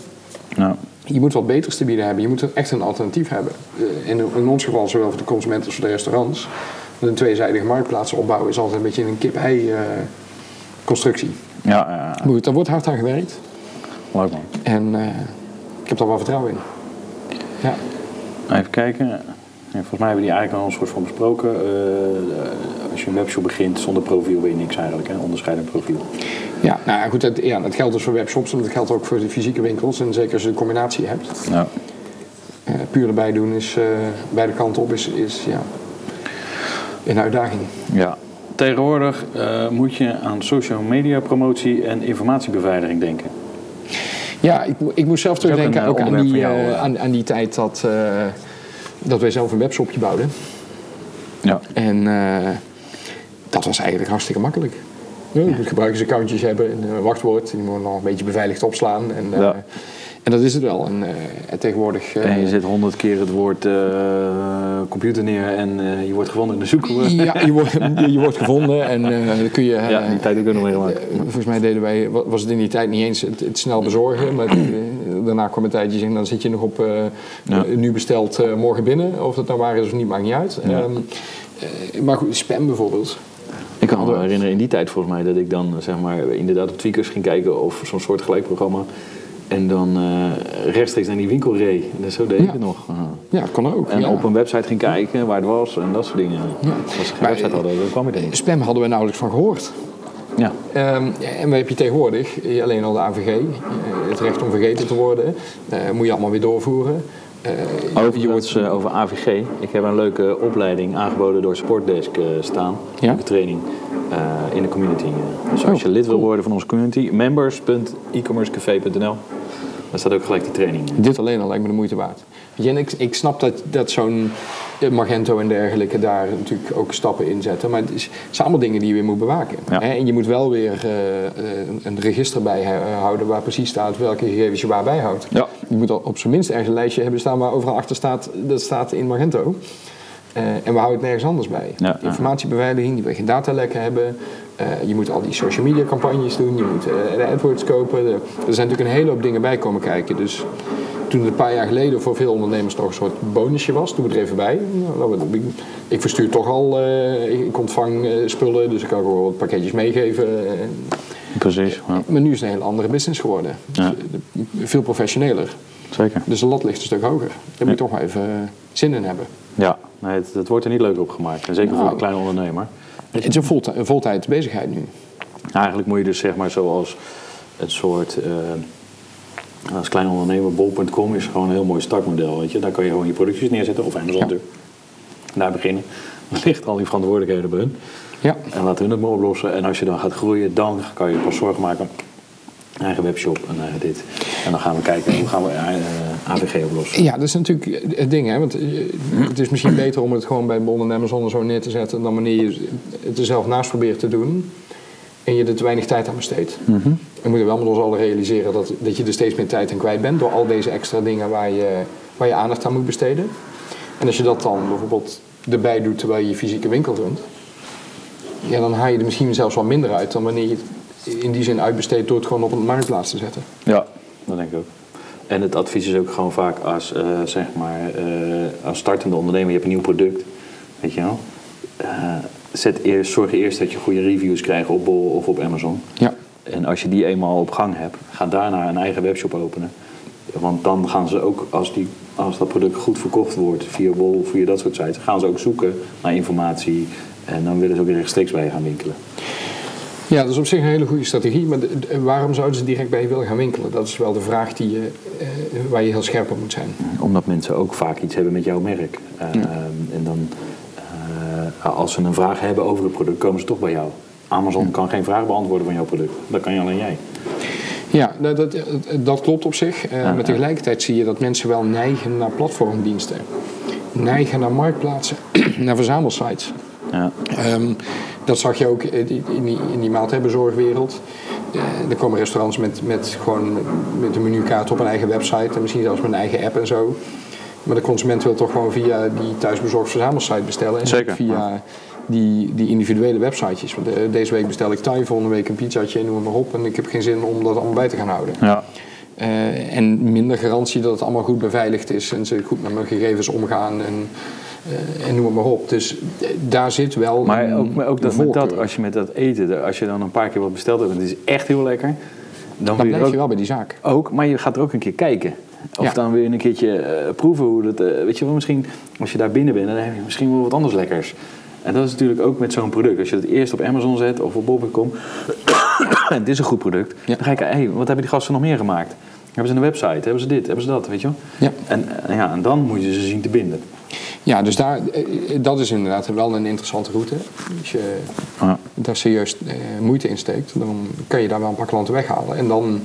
Ja. Je moet wat beters te bieden hebben. Je moet echt een alternatief hebben. Eh, in, in ons geval, zowel voor de consumenten als voor de restaurants. Een tweezijdige marktplaats opbouwen is altijd een beetje een kip-ei-constructie. Ja, ja, ja. goed, daar wordt hard aan gewerkt. leuk man. En eh, ik heb daar wel vertrouwen in. Ja. Even kijken. Ja, volgens mij hebben we die eigenlijk al een soort van besproken. Eh, als je een webshop begint zonder profiel ben je niks eigenlijk, hè? onderscheidend profiel. Ja, nou ja, goed, dat, ja, dat geldt dus voor webshops en dat geldt ook voor de fysieke winkels. En zeker als je een combinatie hebt. Ja. Eh, puur erbij doen is, eh, beide kanten op is, is ja, een uitdaging. ja. Tegenwoordig eh, moet je aan social media promotie en informatiebeveiliging denken. Ja, ik, ik moest zelf ook terugdenken een, ook, aan, die, jou, aan, aan die tijd dat, dat wij zelf een webshopje bouwden. Ja. En dat was eigenlijk hartstikke makkelijk. Ja, je moet gebruikersaccountjes hebben, een eh, wachtwoord, die moet nog een beetje beveiligd opslaan. En, eh, en dat is het wel. En, eh, en tegenwoordig... En je zet honderd keer het woord computer neer en je wordt gevonden in de zoek. ja, je wordt, je, je wordt gevonden en dan kun je... Ja, die tijd ook nog meegemaakt. Volgens mij deden wij, wa- was het in die tijd niet eens het, het snel bezorgen. Maar daarna kwam een tijdje en dan zit je nog op Ja. nu besteld morgen binnen. Of dat nou waar is of niet, maakt niet uit. Ja. Ehm, eh, maar goed, spam bijvoorbeeld. Ik kan me herinneren in die tijd volgens mij dat ik dan zeg maar inderdaad op Tweakers ging kijken of zo'n soort gelijkprogramma. En dan eh, rechtstreeks naar die winkel reed. En zo deed ik Ja. het nog. Aha. Ja, dat kon ook. En ja. op een website ging kijken waar het was en dat soort dingen. Als ze geen Maar, website hadden, dan kwam je er niet. Spam hadden we nauwelijks van gehoord. Ja. Ehm, en wat heb je tegenwoordig? Eh, Alleen al de AVG, eh, het recht om vergeten te worden, eh, moet je allemaal weer doorvoeren. Eh, Overigens uh, over AVG. Ik heb een leuke opleiding aangeboden door Sportdesk uh, staan. Ja? Een training uh, in de community. Dus als je Oh, lid wil cool. worden van onze community, members.ecommercecafé.nl. Daar staat ook gelijk die training. in. Dit alleen al lijkt me de moeite waard. Weet je, en ik, ik snap dat, dat zo'n eh, Magento en dergelijke daar natuurlijk ook stappen in zetten. Maar het, is, het zijn allemaal dingen die je weer moet bewaken. Ja. Hè? En je moet wel weer eh, eh, een register bijhouden waar precies staat welke gegevens je waar bijhoudt. Ja. Je moet al op zijn minst ergens een lijstje hebben staan waar overal achter staat, dat staat in Magento. En we houden het nergens anders bij. Ja. Informatiebeveiliging, die wil geen datalekken hebben. Je moet al die social media campagnes doen. Je moet de AdWords kopen. De- er zijn natuurlijk een hele hoop dingen bij komen kijken. Dus toen het een paar jaar geleden voor veel ondernemers nog een soort bonusje was, doe het er even bij. Nou, ik- verstuur toch al, eh, ik ontvang eh, spullen, dus ik kan wel wat pakketjes meegeven. Eh, Precies, ja. Maar nu is het een hele andere business geworden. Dus, veel professioneler. zeker. Dus de lat ligt een stuk hoger. Daar moet je toch maar even zin in hebben. Ja, nee, het, het wordt er niet leuker op gemaakt. En zeker voor Nou. een kleine ondernemer. Het is een voltij- een voltijds bezigheid nu. Eigenlijk moet je dus zeg maar zoals het soort... als klein ondernemer, bol.com is gewoon een heel mooi startmodel. Weet je? Daar kan je gewoon je productjes neerzetten. Of Amazon Ja. natuurlijk. Daar beginnen. Dan ligt al die verantwoordelijkheden bij hun. Ja. En laten hun het maar oplossen. En als je dan gaat groeien, dan kan je pas zorgen maken. Eigen webshop en eigen dit. En dan gaan we kijken hoe gaan we eh, AVG oplossen. Ja, dat is natuurlijk het ding. Hè? Want eh, het is misschien beter om het gewoon bij Bol en Amazon zo neer te zetten... dan wanneer je het er zelf naast probeert te doen... en je er te weinig tijd aan besteedt. We moeten wel met ons allen realiseren dat, dat je er steeds meer tijd aan kwijt bent... door al deze extra dingen waar je, waar je aandacht aan moet besteden. En als je dat dan bijvoorbeeld erbij doet terwijl je je fysieke winkel runt... ja, dan haal je er misschien zelfs wel minder uit... dan wanneer je het in die zin uitbesteedt door het gewoon op een marktplaats te zetten. Ja, dat denk ik ook. En het advies is ook gewoon vaak als, eh, zeg maar, eh, als startende ondernemer, je hebt een nieuw product, weet je wel. Eh, zet eerst, zorg eerst dat je goede reviews krijgt op Bol of op Amazon. Ja. En als je die eenmaal op gang hebt, ga daarna een eigen webshop openen. Want dan gaan ze ook, als, die, als dat product goed verkocht wordt via Bol via dat soort sites, gaan ze ook zoeken naar informatie. En dan willen ze ook rechtstreeks bij je gaan winkelen. Ja, dat is op zich een hele goede strategie. Maar de- waarom zouden ze direct bij je willen gaan winkelen? Dat is wel de vraag die je, eh, waar je heel scherp op moet zijn. Omdat mensen ook vaak iets hebben met jouw merk. Eh, En dan, eh, als ze een vraag hebben over het product, komen ze toch bij jou. Amazon kan geen vraag beantwoorden van jouw product. Dat kan je alleen jij. Ja, dat, dat, dat klopt op zich. Ja, maar tegelijkertijd zie je dat mensen wel neigen naar platformdiensten. Neigen naar marktplaatsen, naar verzamelsites. Ja. Ehm, dat zag je ook in die, in die, maaltijdbezorgwereld. Eh, er komen restaurants met, met, gewoon met een menukaart op een eigen website en misschien zelfs met een eigen app en zo. Maar de consument wil toch gewoon via die thuisbezorgd verzamelsite bestellen. En Zeker, via die, die individuele websitejes. Want eh, deze week bestel ik Thai, volgende week een pizzaatje, noem het maar op. En ik heb geen zin om dat allemaal bij te gaan houden. Ja. Eh, en minder garantie dat het allemaal goed beveiligd is en ze goed met mijn gegevens omgaan en, eh, en noem het maar op. Dus daar zit wel. Maar een- ook, maar ook dat, met dat, als je met dat eten, als je dan een paar keer wat besteld hebt en het is echt heel lekker. Dan, Dan je, blijf je wel bij die zaak. ook, maar je gaat er ook een keer kijken. Of Ja. dan weer een keertje proeven hoe dat. weet je wel, misschien als je daar binnen bent, dan heb je misschien wel wat anders lekkers. En dat is natuurlijk ook met zo'n product. Als je het eerst op Amazon zet of op bol.com. en dit is een goed product. Ja. Dan ga je kijken, hey, wat hebben die gasten nog meer gemaakt? Hebben ze een website? Hebben ze dit? Hebben ze dat? Weet je wel? Ja. En, ja, en dan moet je ze zien te binden. Ja, dus daar, eh, dat is inderdaad wel een interessante route. Als je Ja. daar serieus eh, moeite in steekt, dan kan je daar wel een paar klanten weghalen. En dan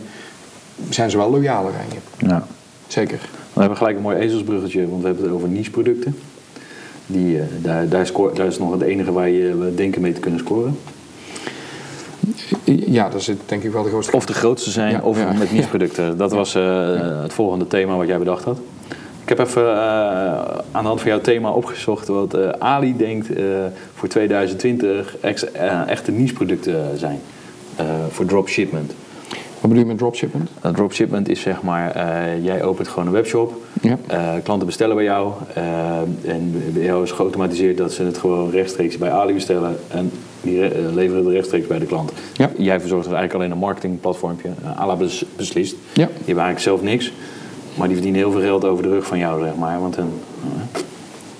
zijn ze wel loyaler aan je. Ja. Zeker. Dan hebben we gelijk een mooi ezelsbruggetje, want we hebben het over niche-producten. Die, eh, daar, daar, daar is nog het enige waar je denken mee te kunnen scoren. Ja, dat is denk ik wel de grootste. Of de grootste zijn, Ja, of ja. met niche-producten. Dat was eh, het volgende thema wat jij bedacht had. Ik heb even eh, aan de hand van jouw thema opgezocht wat eh, Ali denkt eh, voor 2020 ex, echte niche-producten zijn. eh, voor dropshipment. Wat bedoel je met dropshipment? Uh, dropshipment is zeg maar, eh, jij opent gewoon een webshop. Ja. Eh, klanten bestellen bij jou. eh, en bij jou is geautomatiseerd dat ze het gewoon rechtstreeks bij Ali bestellen. En die re- leveren het rechtstreeks bij de klant. Ja. Jij verzorgt er eigenlijk alleen een marketingplatformpje. Ala bes- beslist. Ja. Die hebben eigenlijk zelf niks. Maar die verdienen heel veel geld over de rug van jou, zeg maar. Want een,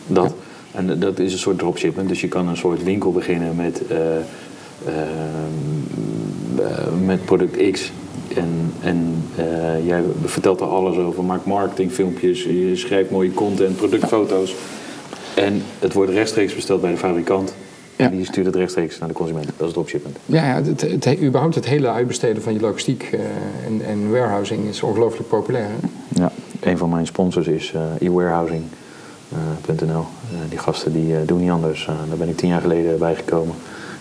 dat. En dat is een soort dropshipment. Dus je kan een soort winkel beginnen met, met product X. En, en eh, jij vertelt er alles over, maakt marketingfilmpjes, je schrijft mooie content, productfoto's. En het wordt rechtstreeks besteld bij de fabrikant. Ja. En die stuurt het rechtstreeks naar de consument. Dat is dropshipment. Ja, ja het, het, het- überhaupt het hele uitbesteden van je logistiek eh, en, en warehousing is ongelooflijk populair. Hè? Ja, een van mijn sponsors is eh ewarehousing.nl. Eh, die gasten die doen niet anders. Daar ben ik tien jaar geleden bij gekomen.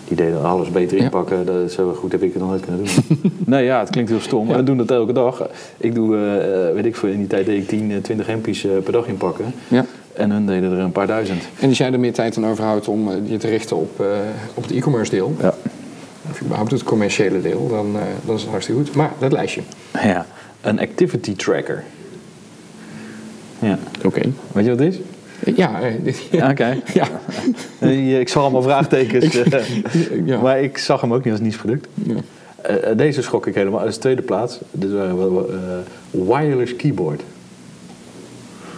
Die deden alles beter Ja. inpakken. Dat, zo goed heb ik het nog nooit kunnen doen. nee, ja, het klinkt heel stom. Maar we doen dat elke dag. Ik doe, eh, weet ik veel, in die tijd deed ik 10, eh, 20 hempjes per dag inpakken. Ja. En hun deden er een paar duizend. En als jij er meer tijd aan overhoudt om eh, je te richten op, eh, op het e-commerce deel, Ja. of überhaupt het commerciële deel, dan, dan is het hartstikke goed. Maar dat lijstje. ja, een activity tracker. Ja, Oké. weet je wat het is? Ja, eh, Ja, Oké. ja. Eh, Ik zag allemaal vraagtekens. eh, ja. Maar ik zag hem ook niet als niche-product. Ja. Deze schrok ik helemaal. Als tweede plaats, dit waren wireless keyboard.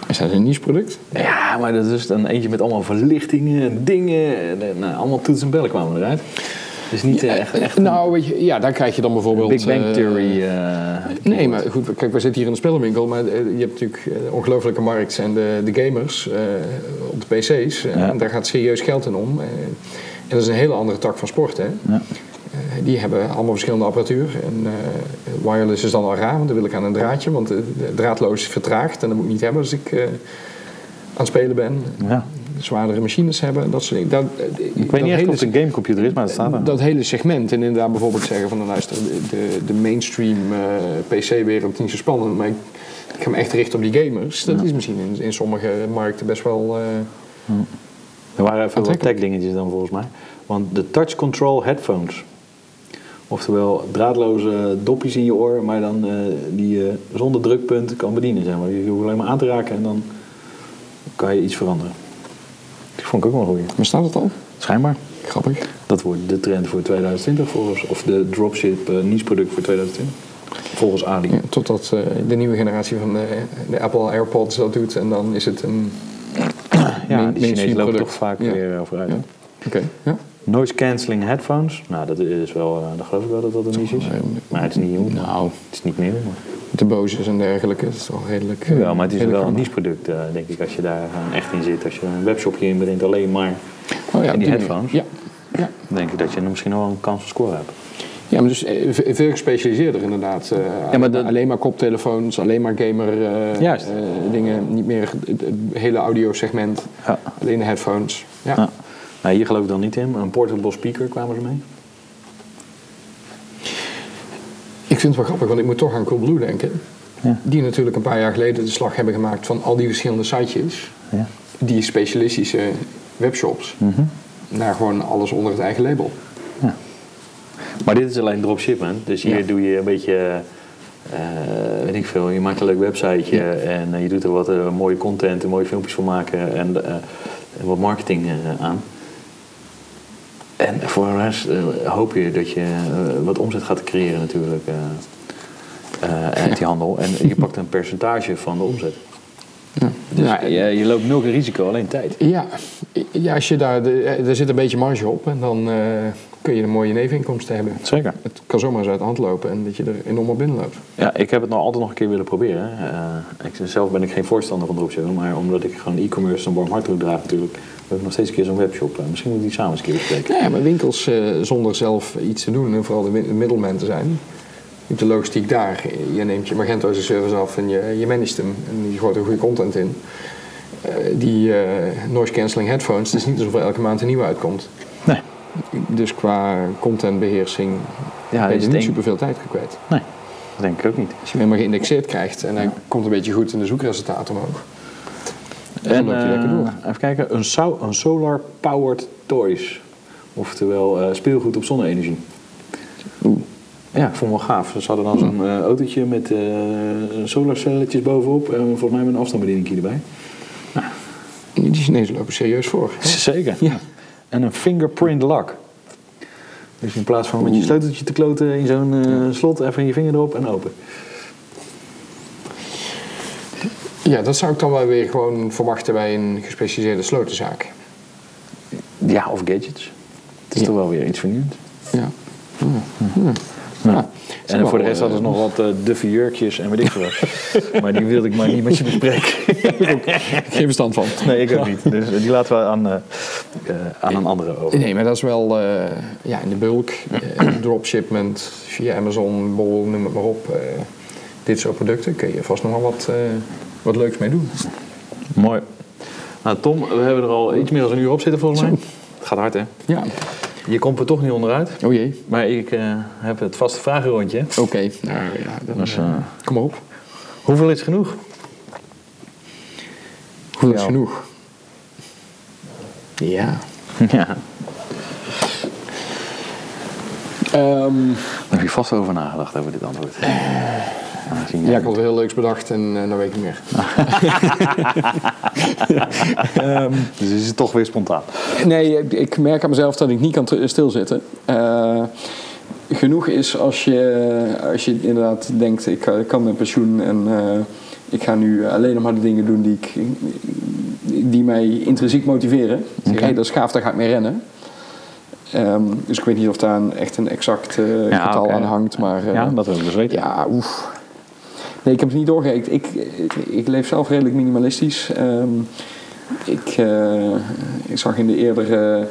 Is dat een niche product? Ja, maar dat is dan eentje met allemaal verlichtingen en dingen. En, nou, allemaal toetsen en bellen kwamen eruit. Dus niet eh, echt, echt Nou, weet je, ja, daar krijg je dan bijvoorbeeld... Big Bang eh, Theory. eh, Nee, maar goed, kijk, we zitten hier in een spellenwinkel, maar je hebt natuurlijk ongelofelijke markt en de, de gamers op de pc's. Ja. en daar gaat serieus geld in om. en dat is een hele andere tak van sport, hè. Ja. Die hebben allemaal verschillende apparatuur. En wireless is dan al raar, want dan wil ik aan een draadje, want de, de draadloos vertraagt en dat moet ik niet hebben als ik aan het spelen ben. Ja. Zwaardere machines hebben, dat soort dingen. Dat, Ik weet niet echt of het een gamecomputer is, maar het staat er. dat hele segment en inderdaad bijvoorbeeld zeggen van nou, luister, de, de, mainstream eh, PC-wereld is niet zo spannend, maar ik, ik ga me echt richten op die gamers. Dat is misschien in, in sommige markten best wel. eh, Er waren even wat tech dingetjes dan volgens mij. Want de touch control headphones. Oftewel draadloze dopjes in je oor, maar dan eh, die je zonder drukpunt kan bedienen. Zeg maar. Je hoeft alleen maar aan te raken en dan kan je iets veranderen. Die vond ik ook wel een goeie. bestaat het al? Schijnbaar. Grappig. Dat wordt de trend voor 2020 volgens, of de dropship eh niche product voor 2020. Volgens Ali. Ja, totdat eh, de nieuwe generatie van de, de Apple AirPods dat doet en dan is het een. Ja, die Chinezen lopen toch vaak Ja. weer eh, vooruit. Ja. Oké, ja. Noise cancelling headphones. Nou, dat is wel, eh, dat geloof ik wel dat dat een niche is. Maar het is niet nieuw. Nou, Het is niet meer. Maar... de Boses en dergelijke, dat is toch redelijk. eh, Ja, maar het is wel een gaande. niche product, eh, denk ik, als je daar gewoon echt in zit. Als je een webshopje inbrengt alleen maar, Oh ja, en die headphones. Ja. Ja. denk ik dat je misschien wel een kans van scoren hebt. Ja, maar dus eh, ve- veel gespecialiseerder inderdaad. Eh, maar dat- Alleen maar koptelefoons, alleen maar gamer eh, Juist. eh, dingen. Niet meer het, hele audiosegment, Ja. alleen de headphones. Ja. Ja. Nou, hier geloof ik dan niet in. Een portable speaker kwamen ze mee. Ik vind het wel grappig, want ik moet toch aan Coolblue denken. Ja. Die natuurlijk een paar jaar geleden de slag hebben gemaakt van al die verschillende sitejes. Ja. Die specialistische webshops. Mhm. Naar gewoon alles onder het eigen label. Maar dit is alleen dropshipment. Dus hier Ja. doe je een beetje, eh, weet ik veel, je maakt een leuk websiteje Ja. en eh, je doet er wat eh, mooie content en mooie filmpjes voor maken en, eh, en wat marketing eh, aan. En voor de rest eh, hoop je dat je eh, wat omzet gaat creëren natuurlijk eh, uit die handel. En je pakt een percentage van de omzet. Ja. Dus Ja, je, je loopt nul risico, alleen tijd. Ja, ja als je daar, de, er zit een beetje marge op en dan kun je een mooie neveninkomsten hebben. Zeker. Het kan zomaar eens uit de hand lopen en dat je er enorm op binnenloopt. Ja, ik heb het nou altijd nog een keer willen proberen. Eh, ik, zelf ben ik geen voorstander van dropshipping, maar omdat ik gewoon e-commerce een warm hart toedraag natuurlijk, wil ik nog steeds een keer zo'n webshop. Eh, misschien moet ik die samen eens een keer bespreken. Ja, maar winkels eh, zonder zelf iets te doen en vooral de middelman te zijn. Je hebt de logistiek daar. Je neemt je Magento als een service af en je, je managt hem. En je gooit er goede content in. Die noise cancelling headphones, het is niet alsof er elke maand een nieuwe uitkomt. Dus qua contentbeheersing Ja, ben je het niet superveel tijd kwijt. Nee, dat denk ik ook niet. Als je hem maar geïndexeerd krijgt en hij komt een beetje goed in de zoekresultaten omhoog. Dan loop je eh, lekker door. Even kijken, een, so- een solar powered toys. Oftewel eh, speelgoed op zonne-energie. Ja, ik vond het wel gaaf. Ze hadden dan zo'n eh, autootje met eh solarcelletjes bovenop en volgens mij met een afstandsbedieningje erbij. Die Chinezen lopen serieus voor. Zeker. Ja. En een fingerprint lock. Dus in plaats van met je sleuteltje te kloten in zo'n eh, slot, even je vinger erop en open. Ja, dat zou ik dan wel weer gewoon verwachten bij een gespecialiseerde slotenzaak. Ja, of gadgets. Het is Ja. toch wel weer iets vernieuwends. Ja. Ja. Ja. En wel, voor de rest eh, hadden ze nog wat uh, duffe jurkjes en weet ik veel wat. maar die wilde ik maar niet met je bespreken. Geen verstand van. nee, ik ook niet. Dus die laten we aan, uh, aan een andere over. Nee, maar dat is wel ja, in de bulk. Dropshipment via Amazon, Bol, noem het maar op. Dit soort producten kun je vast nog wel wat, wat leuks mee doen. Mooi. Nou, Tom, we hebben er al iets meer dan een uur op zitten volgens mij. Het gaat hard, hè? Ja. Je komt er toch niet onderuit. Oh jee. Maar ik heb het vaste vragenrondje. Oké, okay. nou ja, dan, dus, kom maar op. Hoeveel is genoeg? Hoeveel is genoeg? Ja. Ja. Um, Daar heb je vast over nagedacht over dit antwoord. Uh, ja, ik had wel heel leuks bedacht en uh, dan weet ik niet meer. um, dus is het toch weer spontaan? Nee, ik merk aan mezelf dat ik niet kan stilzitten. Uh, genoeg is als je, als je inderdaad denkt, ik, ik kan met pensioen en ik ga nu alleen nog maar de dingen doen die, ik, die mij intrinsiek motiveren. Okay. Hey, dat is gaaf, daar ga ik mee rennen. Um, dus ik weet niet of daar een, echt een exact uh, ja, getal okay. aan hangt. Maar, uh, ja, dat wil ik dus weten. Ja, oef. Nee, ik heb het niet doorgerekend. Ik, ik, ik leef zelf redelijk minimalistisch. Um, ik, uh, ik zag in de eerdere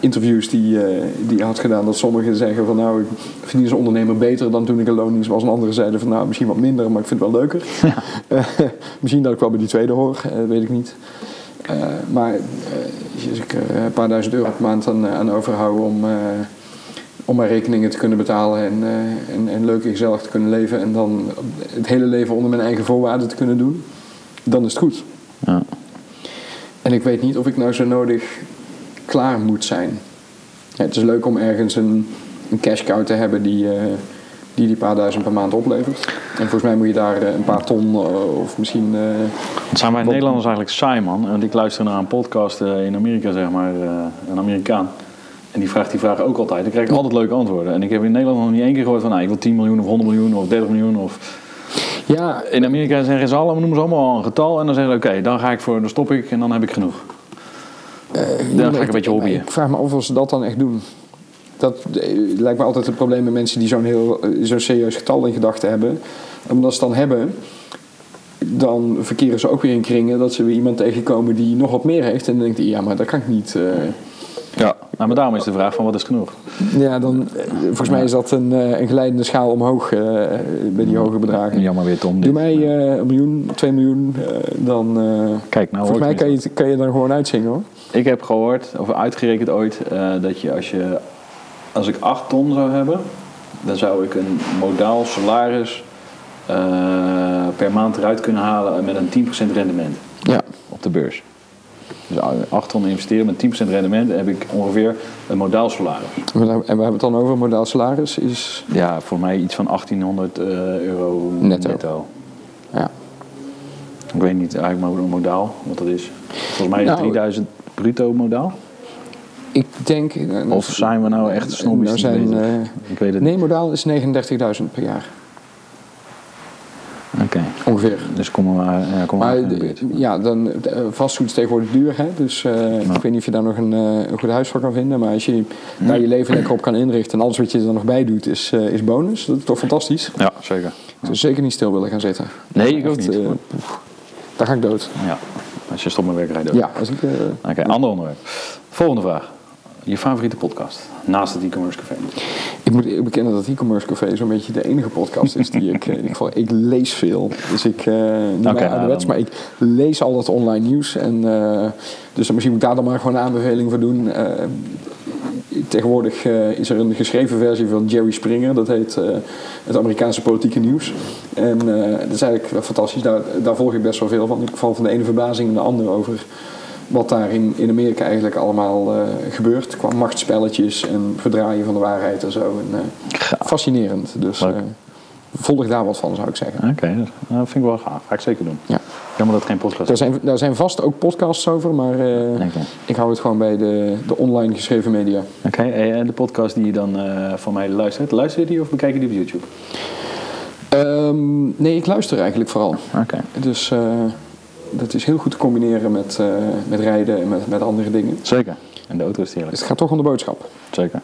interviews die, die je had gedaan... dat sommigen zeggen van nou, ik verdien als ondernemer beter dan toen ik in loondienst was. En anderen zeiden van nou, misschien wat minder, maar ik vind het wel leuker. Ja. misschien dat ik wel bij die tweede hoor, weet ik niet. Maar als ik een paar duizend euro per maand aan, aan overhoud om, om mijn rekeningen te kunnen betalen en, en, en leuk en gezellig te kunnen leven en dan het hele leven onder mijn eigen voorwaarden te kunnen doen, dan is het goed. Ja. En ik weet niet of ik nou zo nodig klaar moet zijn. Ja, het is leuk om ergens een, een cash cow te hebben die, die die paar duizend per maand oplevert. En volgens mij moet je daar een paar ton of misschien... Het zijn wij Nederlanders eigenlijk saai, man. Want ik luister naar een podcast in Amerika, zeg maar, een Amerikaan. En die vraagt die vraag ook altijd. Dan krijg ik altijd leuke antwoorden. En ik heb in Nederland nog niet één keer gehoord van... Nou, ik wil 10 miljoen of 100 miljoen of 30 miljoen of... Ja, in Amerika zeggen ze allemaal, noemen ze allemaal een getal. En dan zeggen ze, oké, okay, dan ga ik voor, dan stop ik en dan heb ik genoeg. dan ga ik een beetje hobbyen. Ik vraag me af of ze dat dan echt doen. Dat lijkt me altijd het probleem met mensen die zo'n heel zo'n serieus getal in gedachten hebben. Omdat ze het dan hebben, dan verkeren ze ook weer in kringen dat ze weer iemand tegenkomen die nog wat meer heeft. En dan denkt hij, ja, maar dat kan ik niet. Nou, maar daarom is de vraag van wat is genoeg? Ja, dan, volgens mij is dat een, een glijdende schaal omhoog uh, bij die hoge bedragen. Jammer weer, Tom. Doe mij uh, een miljoen, twee miljoen, dan... Kijk, nou volgens mij kan je, kan je dan gewoon uitzingen hoor. Ik heb gehoord, of uitgerekend ooit, dat je als je als ik 8 ton zou hebben, dan zou ik een modaal salaris per maand eruit kunnen halen met een 10% rendement ja. op de beurs. Dus 8 ton investeren met 10% rendement heb ik ongeveer een modaal salaris. En we hebben het dan over modaal salaris is... Ja, voor mij iets van 1800 uh, euro netto. netto. Ja. Ik weet niet eigenlijk maar modaal, wat dat is. Volgens mij is het Nou, 3000 bruto modaal. Ik denk... Of zijn we nou echt snobbies? Nou zijn, uh, ik weet het nee, modaal is 39.000 per jaar. Okay. Ongeveer. Dus komen we, ja, komen maar, in de buurt. Ja, dan, vastgoed is tegenwoordig duur. Hè? Dus uh, nou. ik weet niet of je daar nog een, een goed huis voor kan vinden. Maar als je daar je leven lekker op kan inrichten... en alles wat je er nog bij doet is, uh, is bonus. Dat is toch fantastisch? Ja, zeker. Dus zeker niet stil willen gaan zitten. Nee, ik ook niet. daar ga ik dood. Ja, als je stopt met werk, dood. Ja, als ik... Oké, okay, ander onderwerp. Volgende vraag. Je favoriete podcast? Naast het e-commerce café. Ik moet bekennen dat e-commerce café zo'n beetje de enige podcast is die ik... in ieder geval, ik lees veel. Dus ik... Uh, niet okay, ouderwets, nou, maar ik lees al het online nieuws. En, uh, dus misschien moet ik daar dan maar gewoon een aanbeveling voor doen. Uh, tegenwoordig is er een geschreven versie van Jerry Springer. Dat heet het Amerikaanse politieke nieuws. En dat is eigenlijk fantastisch. Daar, daar volg ik best wel veel van. Ik val van de ene verbazing in de andere over wat daar in, in Amerika eigenlijk allemaal uh, gebeurt. Qua machtsspelletjes en verdraaien van de waarheid en zo. En, uh, fascinerend. Dus uh, volg daar wat van, zou ik zeggen. Oké, okay, dat vind ik wel gaaf. Ga ik zeker doen. Ja. Jammer dat het geen podcast daar zijn, daar zijn vast ook podcasts over, maar okay. ik hou het gewoon bij de, de online geschreven media. Oké, okay. en de podcast die je dan van mij luistert, luister je die of bekijk je die op YouTube? Um, nee, ik luister eigenlijk vooral. Oké. Dus dat is heel goed te combineren met, uh, met rijden en met, met andere dingen. Zeker. En de auto is heerlijk. Dus het gaat toch om de boodschap. Zeker.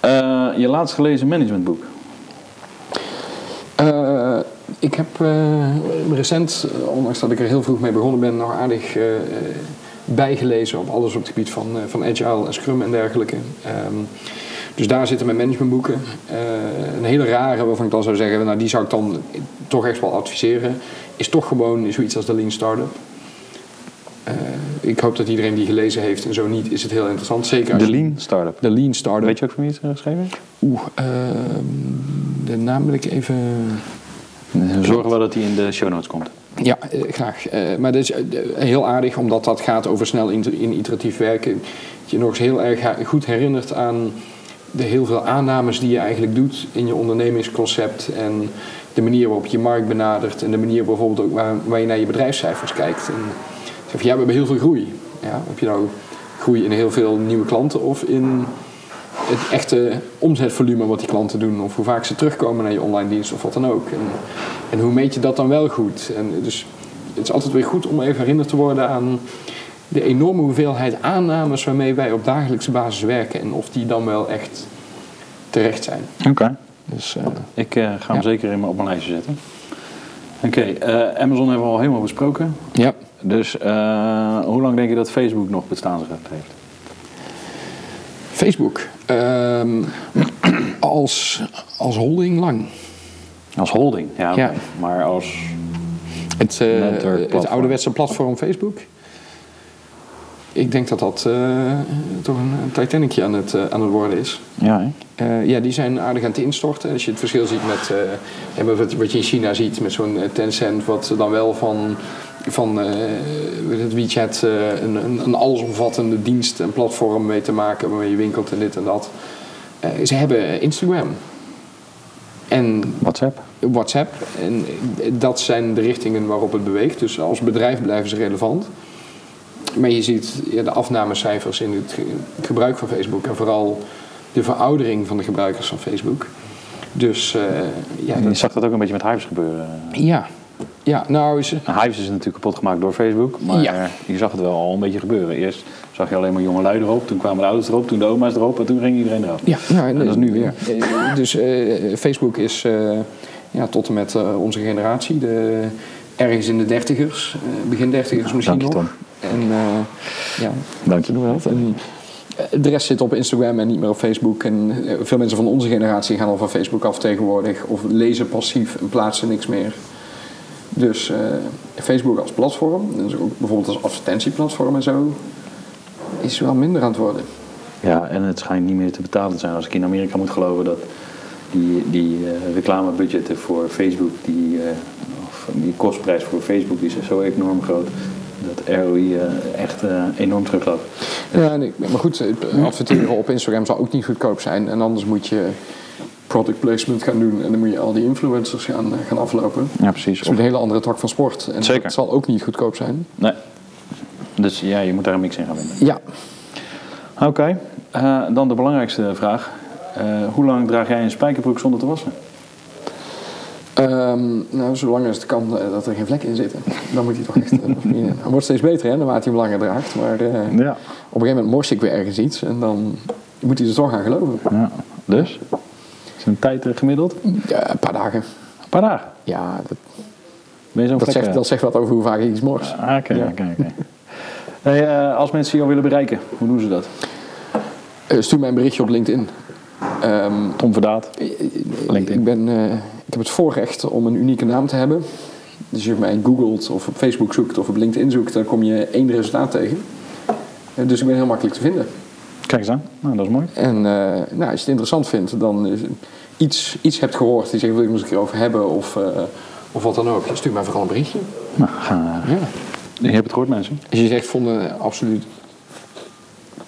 Eh, je laatst gelezen managementboek. Eh, ik heb eh, recent, eh, ondanks dat ik er heel vroeg mee begonnen ben, nog aardig eh, eh, bijgelezen op alles op het gebied van, eh, van agile en scrum en dergelijke. Ehm, dus daar zitten mijn managementboeken. Eh, een hele rare, waarvan ik dan zou zeggen, nou die zou ik dan toch echt wel adviseren, is toch gewoon zoiets als de Lean Startup. Eh, ik hoop dat iedereen die gelezen heeft en zo niet, is het heel interessant. Zeker als De Lean Startup. de Lean Startup. Weet je ook van wie het is geschreven? Oeh, ehm, de naam wil ik even... Zorgen wel dat hij in de show notes komt. Ja, eh, graag. Eh, maar dat is eh, heel aardig, omdat dat gaat over snel inter- in iteratief werken. Dat je nog eens heel erg goed herinnert aan de heel veel aannames die je eigenlijk doet in je ondernemingsconcept. En de manier waarop je markt benadert. En de manier bijvoorbeeld ook waar, waar je naar je bedrijfscijfers kijkt. En zeg ja, we hebben heel veel groei. Ja, heb je nou groei in heel veel nieuwe klanten of in het echte omzetvolume wat die klanten doen, of hoe vaak ze terugkomen naar je online dienst of wat dan ook. En, en hoe meet je dat dan wel goed? En dus het is altijd weer goed om even herinnerd te worden aan de enorme hoeveelheid aannames waarmee wij op dagelijkse basis werken en of die dan wel echt terecht zijn. Oké. Dus eh, Ik eh, ga hem Ja. zeker in mijn, op mijn lijstje zetten. Oké, eh, Amazon hebben we al helemaal besproken. ja. Dus hoe lang denk je dat Facebook nog bestaansrecht heeft? Facebook. Ehm, als, als holding lang. Als holding, ja. Maar als... Het, het ouderwetse platform Facebook. Ik denk dat dat eh, toch een, Titanicje aan het, eh, aan het worden is. Ja? Eh, ja, die zijn aardig aan het instorten. Als je het verschil ziet met wat, wat je in China ziet met zo'n Tencent, wat dan wel van, van het WeChat een, een, een allesomvattende dienst en platform mee te maken waarmee je winkelt en dit en dat. Ze hebben Instagram en WhatsApp. WhatsApp. En dat zijn de richtingen waarop het beweegt. Dus als bedrijf blijven ze relevant. Maar je ziet ja, de afnamecijfers in het ge- gebruik van Facebook en vooral de veroudering van de gebruikers van Facebook. Dus eh, ja, Je dat, zag dat ook een beetje met Hives gebeuren. ja. ja, nou is Nou, Hives is natuurlijk kapot gemaakt door Facebook, maar Ja. je zag het wel al een beetje gebeuren. Eerst zag je alleen maar jonge lui erop, toen kwamen de ouders erop, toen de oma's erop en toen ging iedereen erop. Ja, nou, En dat is nu weer. Eh, Dus eh, Facebook is eh, ja, tot en met eh, onze generatie, de, ergens in de dertigers, eh, begin dertigers misschien nog. En eh, ja, Dank je. doen we dat. En, eh, de rest zit op Instagram en niet meer op Facebook. En eh, veel mensen van onze generatie gaan al van Facebook af tegenwoordig. Of lezen passief en plaatsen niks meer. Dus Facebook als platform, dus ook bijvoorbeeld als advertentieplatform en zo, is wel minder aan het worden. Ja, en het schijnt niet meer te betalen te zijn. Als ik in Amerika moet geloven dat die, die reclamebudgetten voor Facebook, die, of die kostprijs voor Facebook, die is zo enorm groot. Dat ROI eh, echt eh, enorm terugloopt. Ja, nee, maar goed, eh, adverteren op Instagram zal ook niet goedkoop zijn. En anders moet je product placement gaan doen. En dan moet je al die influencers gaan, gaan aflopen. Ja, precies. Dat is een hele andere tak van sport. En Zeker. dat zal ook niet goedkoop zijn. Nee. Dus ja, je moet daar een mix in gaan vinden. Ja, Oké, eh, dan de belangrijkste vraag. Eh, hoe lang draag jij een spijkerbroek zonder te wassen? Ehm, nou, zolang als het kan eh, dat er geen vlekken in zitten. Dan moet hij toch echt... eh, hij wordt steeds beter, hè, naarmate hij hem langer draagt. Maar eh, Ja. op een gegeven moment morst ik weer ergens iets. En dan moet hij er toch aan geloven. ja. Dus? Is een tijd gemiddeld? Ja, een paar dagen. Een paar dagen. Ja, dat, Ben je dat, zegt, dat zegt wat over hoe vaak ik iets mors. Ah, Oké, Ja. oké, oké. Hey, als mensen jou willen bereiken, hoe doen ze dat? Stuur mij een berichtje op LinkedIn. Ehm, Tom Verdaat. LinkedIn. Ik, ben, eh, ik heb het voorrecht om een unieke naam te hebben. Dus als je mij googelt of op Facebook zoekt of op LinkedIn zoekt, dan kom je één resultaat tegen. Eh, dus ik ben heel makkelijk te vinden. Kijk eens aan. Nou, dat is mooi. En eh, nou, als je het interessant vindt, dan is iets, iets hebt gehoord die zegt wil ik het eens een keer over hebben of, eh, of wat dan ook. Stuur mij vooral een berichtje. Nou, ga, Ja. je hebt het gehoord, mensen. Als je zegt vond een absoluut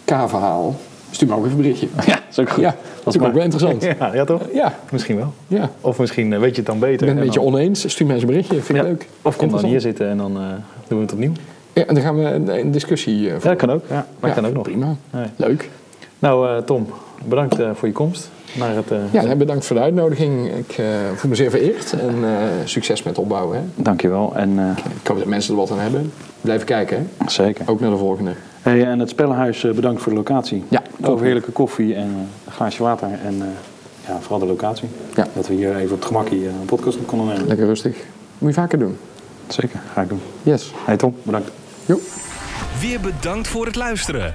K-verhaal, stuur me ook even een berichtje. Ja, dat is ook goed. Ja, dat is ook wel interessant. Ja, ja toch? Ja, Misschien wel. ja. Of misschien eh, weet je het dan beter. Ik ben het een beetje dan- oneens, stuur mij eens een berichtje, vind ik Ja. leuk. Of kom dan hier zitten en dan eh, doen we het opnieuw. Ja, en dan gaan we een, een discussie eh, Ja, voeren. dat kan ook. Ja, Ja, kan ook nog. Prima, Nee. leuk. Nou, eh, Tom, bedankt eh, voor je komst naar het... eh, Ja, bedankt voor de uitnodiging. Ik eh, voel me zeer vereerd en eh, succes met opbouwen. Hè. Dankjewel. En eh, Ik hoop dat mensen er wat aan hebben. Blijven kijken, hè. zeker. ook naar de volgende. Hey, en het Spellenhuis eh, bedankt voor de locatie. Ja, Overheerlijke koffie en eh, een glaasje water. En eh, ja, vooral de locatie. Ja. Dat we hier even op het gemakkie een podcast op konden nemen. Lekker rustig. Moet je vaker doen. Zeker, ga ik doen. Yes. Hey Tom, bedankt. Jo. Weer bedankt voor het luisteren.